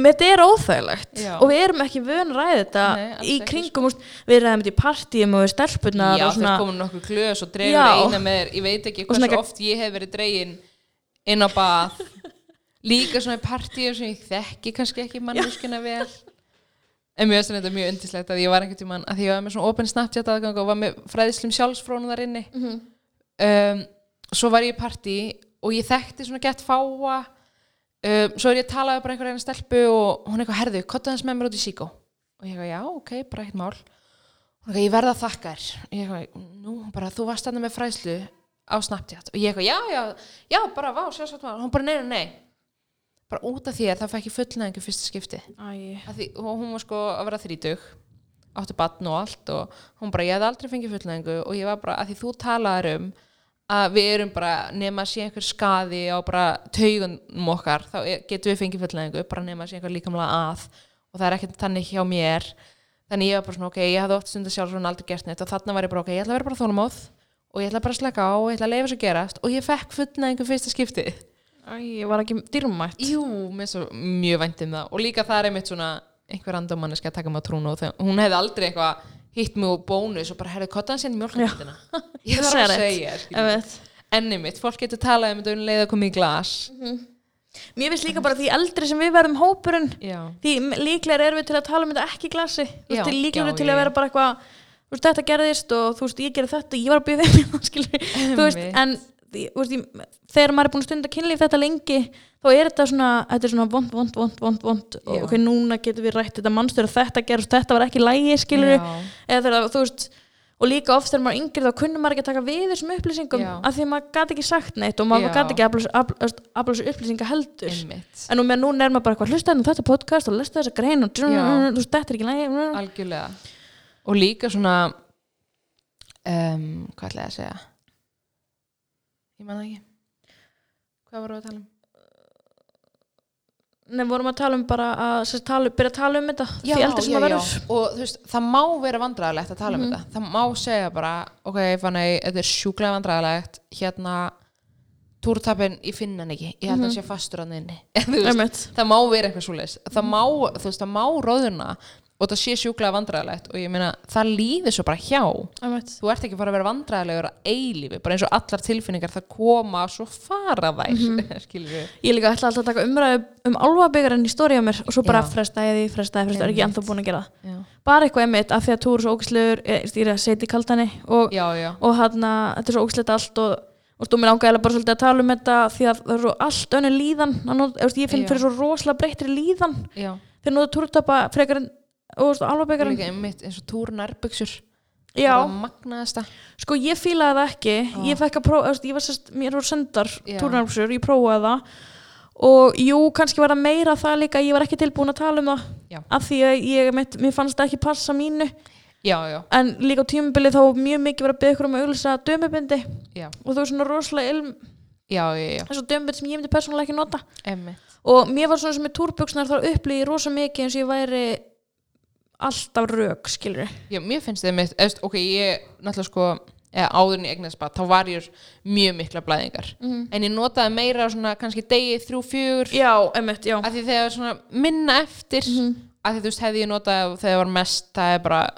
þetta er óþægilegt Já. og við erum ekki vön að ræða þetta Nei, í sko. kringum, úst, við ræðum þetta í partíum og við stelpunar já, og þeir svona komin nokkuð glös og Já. eina með þér ég veit ekki Og svona hversu ekki- oft ég hef verið dregin inn á bað líka svona í partíum sem ég þekki kannski ekki manneskuna vel. En mér finnst þetta mjög undislegt að ég var einhvern tímann að því ég var með svona open snapchat aðgang og var með fræðislum sjálfsfrónu þar inni. Mhm. um, svo var ég í partí og ég þekkti svona gett fáa. Um, svo er ég að tala við bara einhver eina stelpu og hún eitthvað herðu, kottu hans með mér út í síkó og ég eitthvað já, ok, bara ekkert mál. Hún eitthvað, ég verða að þakka þér. Ég eitthvað, nú, bara, þú varst þarna með fræðslu á Snapchat. Og ég eitthvað, já, já, já, bara, vá, sjálfsagt maður hún bara, nei, nei, nei bara út af þér, það fekk ég fullnæðingu fyrsta skipti því, og hún var sko að vera þrítug áttu batn og allt og hún bara, ég hefði aldrei fengið fullnæðingu og ég var bara, að því þú talaðir um að við erum bara nema að sé einhver skaði á bara taugunum okkar, þá getum við fengið fullnæðingu bara nema að sé einhver líkamlega að. Og það er ekkert þannig hjá mér. Þannig ég var bara svona, ok, ég hafði oft stundar sjálf svona aldrei gert neitt. Og þarna var ég bara, ok, ég ætla að vera bara þónumóð og ég ætla bara að slaka á og ég ætla að leifa svo gerast. Og ég fekk fullnæðingu fyrsta skiptið æ, var ekki dýrmætt. Jú, mér er svo mjög vænt um það. Og líka það er einmitt svona einhver andamanniski að taka mig á trúna og þegar, hún hefði aldrei eitthvað hitt mig úr bónus og bara herrið kottan sinni mjölkandina ég þarf að segja enni mitt, fólk getur talað um þetta um leið að koma í glas. Mér finnst líka bara því eldri sem við verðum hópurinn já, því líklega erum við til að tala um þetta ekki í glasi. Já, líklega erum við til að vera bara eitthvað þú veist, þetta gerðist og þú veist, ég gerði þetta ég var að byrja þeim, skilur þú veist, en þegar maður er búin að stunda kynlíf þetta lengi þá er þetta svona, þetta er svona vond, vond, vond, vond, vond og ok, núna getum við rætt þetta mannstur og þetta gerðist, þetta var ekki lægi, skilur eða þegar, þú veist og líka oft þegar maður er yngri þá kunnum maður ekki að taka við þessum upplýsingum Já. af því að maður gæti ekki sagt neitt og maður gæti ekki þessu upplýsinga heldur. Einmitt, en nú með núna er maður bara eitthvað hlusta þetta podcast og lesta þessa grein og þetta er ekki lægi og líka svona um, hvað ætla ég að segja ég það ekki. Hvað voru að tala um? Nei, vorum að tala um bara að sérst, tala, byrja að tala um þetta því eldri sem já, það já. verður. Og þú veist, það má vera vandræðalegt að tala Mhm. um þetta. Það má segja bara, ok, fannei þetta er sjúklega vandræðalegt. Hérna túrtapin, ég finn hann ekki. Ég held að hann sé fastur veist, Einmitt. það má vera eitthvað svoleiðis. Það má, þú veist, það má róðuna og það sé sjúklega vandræðalegt og ég meina, það líður svo bara hjá. Einmitt. þú ert ekki bara að vera vandræðalegur að eilífi, bara eins og allar tilfinningar það koma svo fara þær mm við Ég líka ætla alltaf að taka umræðu um álfabyggarinn í stóri á mér og svo bara frestaði því, frestaði, frestaði, er ekki ennþá búin að gera já, bara eitthvað einmitt af því að þú eru svo ógæslegur ég er að setja í kaltani og, og hann þetta er svo ógæslegt allt og og þú mér ángaði bara svolítið að tala um þetta því að það er svo allt önnu líðan að þú ég finn Já. fyrir svo rosalega breyttri líðan já. þegar nú það túrtapa frekar en og einmitt eins og túr nærbuxur Já, magnaðasta. Sko ég fílaði það ekki, Ah. ég fekk að prófa, ég var sérst, mér voru sendar Já. túrnarpsur, ég prófaði það. Og jú, kannski var það meira það líka, ég var ekki tilbúin að tala um það Já. af því að ég, mitt, mér fannst það ekki passa mínu. Já, já, en líka á tímabilið þá var mjög mikið verið að byggja ykkur um að auglýsa dömubindi. Já, og þú er svona rosalega ilm, eins og dömubind sem ég myndi persónulega ekki nota. Einmitt. Og mér var svona sem með túrbuksnar þá upplýði rosa mikið eins og ég væri alltaf rök, skilur já, mér finnst þið mitt, eðst, ok, ég náttúrulega sko, eða áður en ég eignast bara þá var ég mjög mikla blæðingar Mhm. en ég notaði meira svona kannski degi þrjú, fjögur Já, emmitt, já að því þegar var svona minna eftir Mhm. að því þú veist hefði ég notað þegar það var mest það er bara,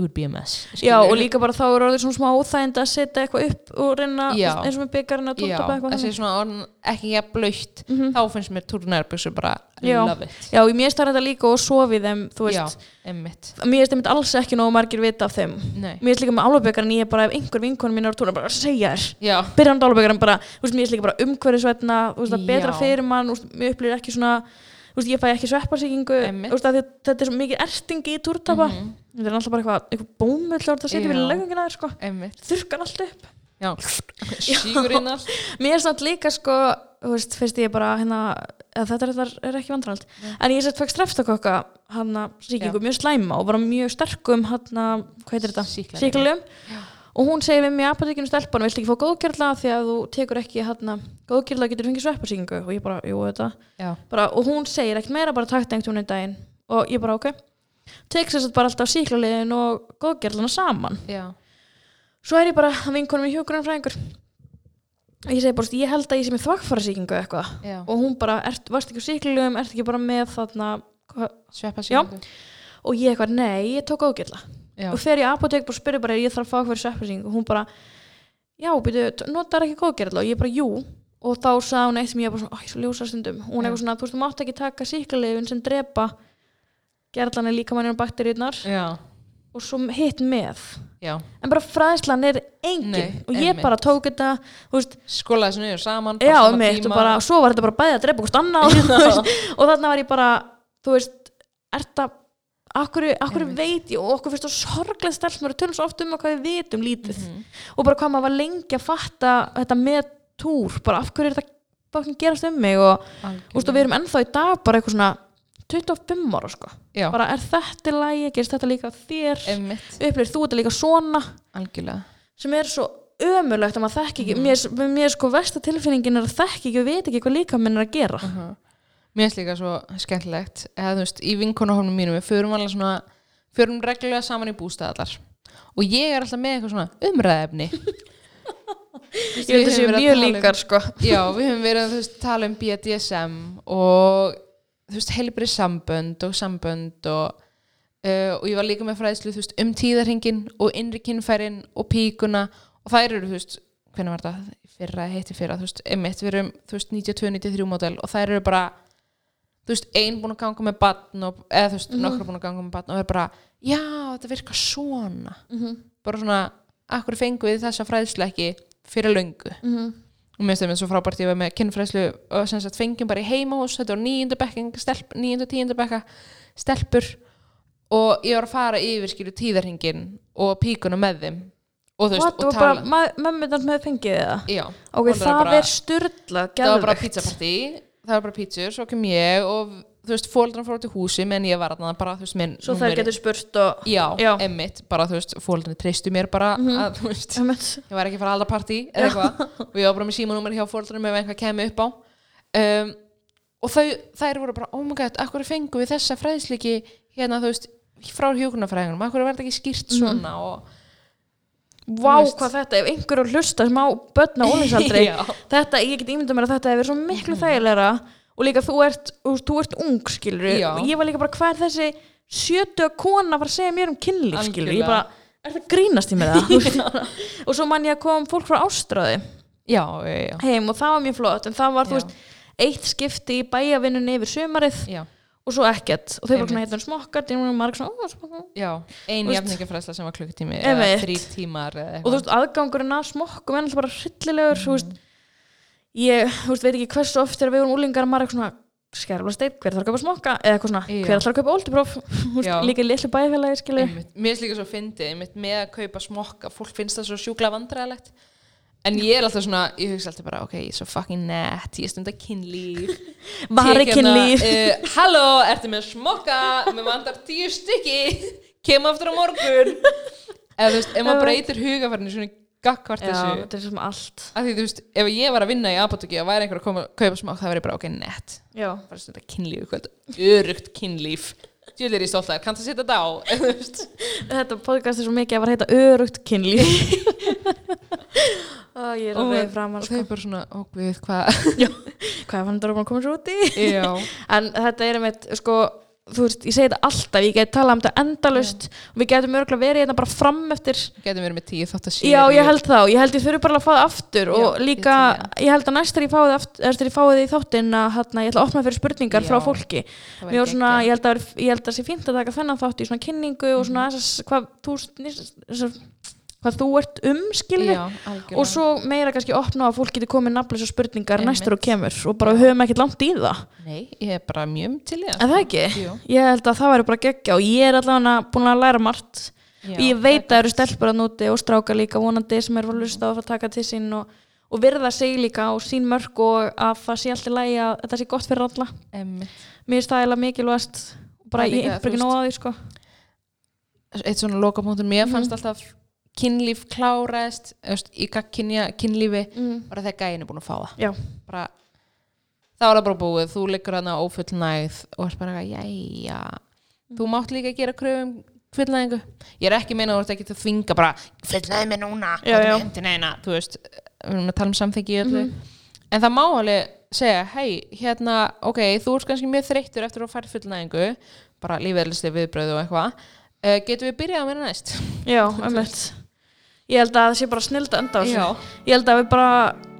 it would be a mess Já, skilurðu? og líka bara þá er orðið svona smá óþægind að setja eitthvað upp og reyna Já. eins og með byggarinn að já, túrtapa eitthvað þessi þannig. svona ekki jafn blöytt Mhm. þá finnst mér túrnærbyggsur bara Já. love it Já, ég mér starf þetta líka og sofi þeim, þú já, veist emmitt Mér finnst einmitt alls ekki nógu margir vita af þeim nei, Mér finnst líka með álfabyggarinn, ég er bara ef einhver vinkonum mín er á túrna, bara að segja þér já, Byrjandi álfabyggarinn bara, þú veist, mér finnst líka bara umhverfisvætna það er betra Já. fyrir mann, mér upplýðir ekki svona veist, ég fæ ekki að þetta er svo mikið ertingi í túrtapa. Mhm. Þetta er alltaf bara eitthvað, eitthvað bómull Það setja fyrir lögungina þér, sko. Þurrkar allt upp. Sígur inn allt. Mér er samt líka sko, veist, bara hérna, þetta er, er ekki vandrald en ég fæk streftakokka hann sýkingu mjög slæma og bara mjög sterkum hann, og hún segir við mig í apotekinu stelpan, viltu ekki fá góðgerla því að þú tekur ekki hann góðgerla getur fengið sveppasýkingu og ég bara, jú þetta bara, og hún segir ekkert meira bara takt einhvern daginn. Og ég bara ok. Tek sér satt bara alltaf sýklalyfin og góðgerlana saman. Já, svo er ég bara að vinkonum í hjúkurinn fræðingur og ég segi bara, ég held að ég sé með þvagfarasýkingu eða eitthvað. Og hún bara, ert, varst ekki á síklulegum, ert ekki bara með þarna hva? sveppa Já. og ég eitthvað, nei, ég tók ágjörla já, og fer ég apotek og spyrir bara, ég þarf að fá eitthvað sveppasýkingu og hún bara, já, býtu, notar ekki góðgerla og ég bara, jú. Og þá sagði hún eitt sem ég bara svona, æ, svo ljósa stundum. Hún eitthvað svona, þú veist, þú mátt ekki taka síklulegum sem drepa gerðlan er líka mannir og bakteríunar já, og svo hitt með. Já. En bara fræðslan er engin. Nei, og ég einmitt. bara tók þetta skólaði þessu niður saman já, mitt, og bara, svo var þetta bara bæði að drepa annað þú veist, og þarna var ég bara þú veist, ert að akkur, akkur veit ég? Og okkur finnst það sorglega stelpur tölum svo oft um að hvað við vitum lítið. Mhm. og bara hvað maður var lengi að fatta þetta með túr, bara af hverju er þetta bara gerast um mig? Og, og við erum ennþá í dag bara eitthvað svona 25 ára sko. Já, bara er þetta í lagi, gerist þetta líka þér? Upplýðir þú þetta líka svona? Algjörlega. Sem er svo ömurlegt að maður þekki ekki Mhm. mér, mér sko versta tilfinningin er að þekki ekki og veit ekki hvað líka minn er að gera. Uh Mér finnst líka svo skemmtilegt. Eða þú veist, í vinkonahófnum mínum við förum alveg svona, förum reglulega saman í bústæðallar og ég er alltaf með eitthvað svona umræðefni ég held að séu mjög líkar sko. Já, við höfum verið að þú veist, tala um BDSM og þú veist, heilbrið sambönd og sambönd og, uh, og ég var líka með fræðslu þú veist, um tíðarhingin og innri kynfærin og píkuna. Og þær eru, þú veist, hvernig var það? Fyrra, heiti fyrra, þú veist, emitt við erum, þú veist, 92-93 mótel og þær eru bara þú veist, ein búin að ganga með batn og, eða þú veist, Mhm. nokkra búin að ganga með batn og er bara, já, þetta virkar svona. Bara svona, akkur fengu við þessa fræðslu ekki fyrir löngu? Og mér finnst það svo frábært ég var með kynfræðslu og sem sagt fengjum bara í heimahús þetta var nýjundu bekking, stelp, nýjundu tíundu bekka stelpur. Og ég var að fara yfir skilu tíðarhingin og píkuna með þeim. Og þú veist, What, og tala mömmuðan með fengið það já, ok, Hún það bara- er styrla, það var það var bara pizzur, svo kem ég og þú veist, fóldran fór í húsi menn ég var þarna bara, þú veist, minn svo þær getur spurt og já, Já. emmitt, bara þú veist, fóldran treystu mér bara að, þú veist, Einmitt. ég var ekki að fara að halda partí eða eitthvað. Og ég var bara með símanúmer hjá fóldranum ef eitthvað kemur upp á. Um, og þau, þær voru bara oh my god, akkur fengum við þessa fræðsliki hérna þú veist, frá hjókunarfræðingunum akkur verði ekki skýrt svona? Og vá Þú veist. hvað þetta, ef einhver er að hlusta sem á börn á ólinsaldri þetta, ég get ímyndað mér að þetta hefur svo miklu þægilegra og líka þú ert, þú, ert ung skilur, Já. og ég var líka bara hvað er þessi sjötu kona að fara að segja mér um kynlíf skilur, ég bara, er það grínast í með það og svo man ég að kom fólk frá ástráði já, heim og það var mjög flott en það var, þú veist, eitt skipti í bæjavinnunni yfir sumarið. Já, og svo ekkert og þau var svona Einmitt. heitur smokkar og marg svona, ó, smokkar já. ein Þú veist. jafningafræðsla sem var klukkutími eða þrý tímar eða og þú veist, aðgangurinn að smokkum er alltaf bara hryllilegur veist, ég veist, veit ekki hversu oft þegar við vorum úlingar að eitthvað svona skerfla steinn, hver þarf að kaupa smokka eða eitthvað svona, hver ætlar að kaupa oldipróf Já. líka í litlu bæfélagi. Mér finnst líka svo fyndið, einmitt með að kaupa smokka fólk finnst það svo sjúkla vandræðalegt en ég er alltaf svona, ég hugsa alltaf bara ok, ég er svo fucking nett, ég stundar kynlíf. Vari Tek hérna, kynlíf. uh, Halló, ertu með smokka? Mér vandar tíu stykki. Kem aftur á morgun. Eða þú veist, ef maður breytir hugafærinu svona gakkvart Já, þessu. þetta er sem allt. Að því þú veist, ef ég var að vinna í apotekki og væri einhver að koma kaupa smokk, það væri bara ok, nett. Já, bara stundar kynlíf, hvað örugt kynlíf Er ég stolt að þér, kannst að setja þetta á? Þetta podcast er svo mikið að var heita örugt kynlíf. Ó, ég er að Og- reyði fram og að þau sko. er bara svona, ó guð, hvað? Hvað fann þetta að koma svo út í? Já, en þetta er einmitt, sko þú veist, ég segi þetta alltaf, ég get talað um þetta endalust og við getum örgulega verið hérna bara fram eftir getum verið með tíu þátt að sé Já, ég held þá, ég held ég þurfi bara að fá það aftur og Já, líka, ég held að næst þegar ég fáið eftir ég fáið í þáttinn að hérna, ég ætla að opna fyrir spurningar frá Já, fólki. Mér var svona, ég held að, vera- ég held að sé fínt að taka þennan þátt í svona kynningu og svona þessas, hvað þú, þessar, hvað þú ert um, algjörlega og svo meira kannski opna að fólk geti komið nafnlega spurningar Einmitt. næstur og kemur og bara höfum ekkert langt í það nei, ég er bara mjög til í En það ekki? Jú. Ég held að það væri bara geggja og ég er allavega búin að læra margt Já, ég veit að það eru stelpur að núti og strákar líka vonandi sem eru að hlusta og að taka til sín og, og virða sig líka og sín mörg og að það sé alltaf lægi að þetta sé gott fyrir alla Einmitt. mér er eiginlega mikilvægast og bara er ég er ekki því sko eitt svona lokapunktur, mér Mhm. fannst alltaf kynlíf kláraðist í gagkinja kynlífi mm. bara þegar gæin er búin að fá það. Bara, þá er það bara búið þú liggur hana ófullnægð og er bara, jæja. Þú Mhm. mátt líka gera kröfum fullnæðingu ég er ekki að meina að þú ert ekki til að þvinga bara fullnæði mig núna Já, já. Neina, þú veist, við erum að tala um samþyggi öllu. Mhm. en það má alveg segja hei, hérna, ok, þú ert kannski mjög þreyttur eftir að fara fullnæðingu bara lífeðlislega viðbröð og eitthvað. Uh, getum við byrjað á mér næst? Já, ömmett Ég held að það sé bara snild að enda á þessu. Ég held að við bara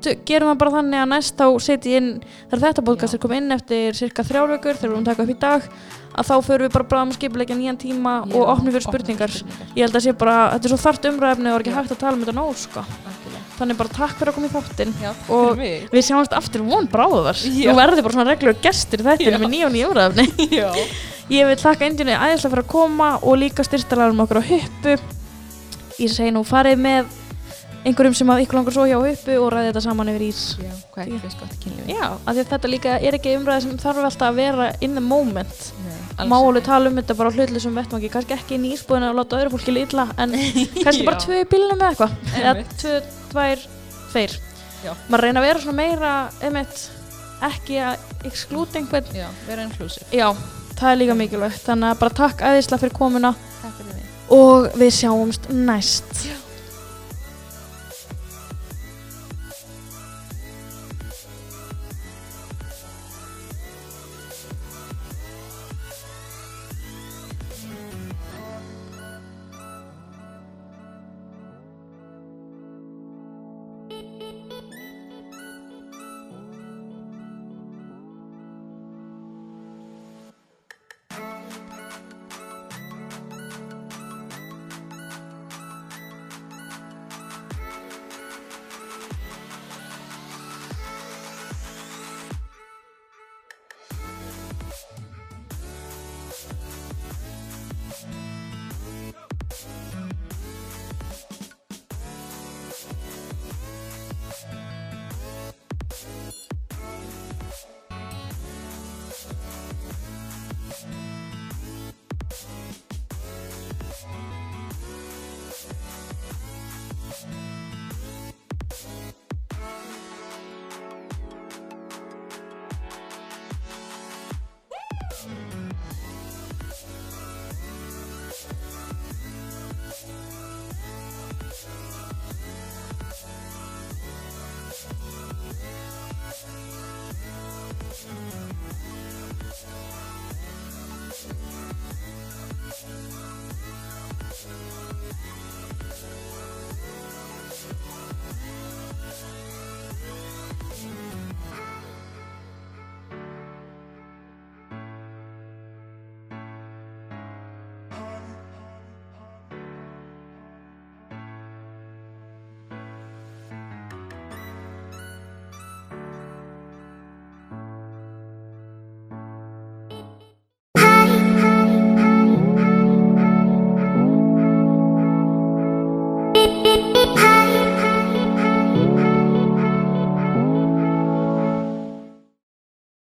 gerum það bara þannig að næst þá setjum inn þegar þetta podcast er komið inn eftir cirka þrjár vikur þegar við erum að taka upp í dag að þá förum við bara bráðum að skipulegja nýjan tíma Já, og opnum fyrir spurningar spurningar. ég held að sé bara, þetta er svo þart umræfni og er ekki Já. hægt að tala um þetta nóg sko. Algjörlega. þannig bara takk fyrir að koma í þáttinn Og- mig. við sjáumst aftur von bráðar þú verður bara svona reglur gestur þættinu með nýja og nýja umræfni. Ég vil þakka Indíunni æðislega fyrir að koma og líka styrstalarum okkur á huppu. Ég segi nú farið með einhverjum sem að ykkur langar svo hjá huppu og ræði þetta saman yfir ís. Já, hvað er ekki gott í kynlífi? Já, af því að þetta líka er ekki umræði sem þarf alltaf að vera in the moment. Nei, Má alveg tala um þetta bara á hlutlisum vettmangi, kannski ekki inn í ísbúðinu að láta öðru fólki lítla, en kannski bara tvö í bílunum eða eitthvað. Eða tvö, tvær, tveir. Maður reyna að vera svona meira, einmitt, ekki að exclude einhvern. Já, vera inclusive. Já, það er líka mikilvægt. Þannig að bara takk æðislega fyrir komuna. Og við sjáumst næst.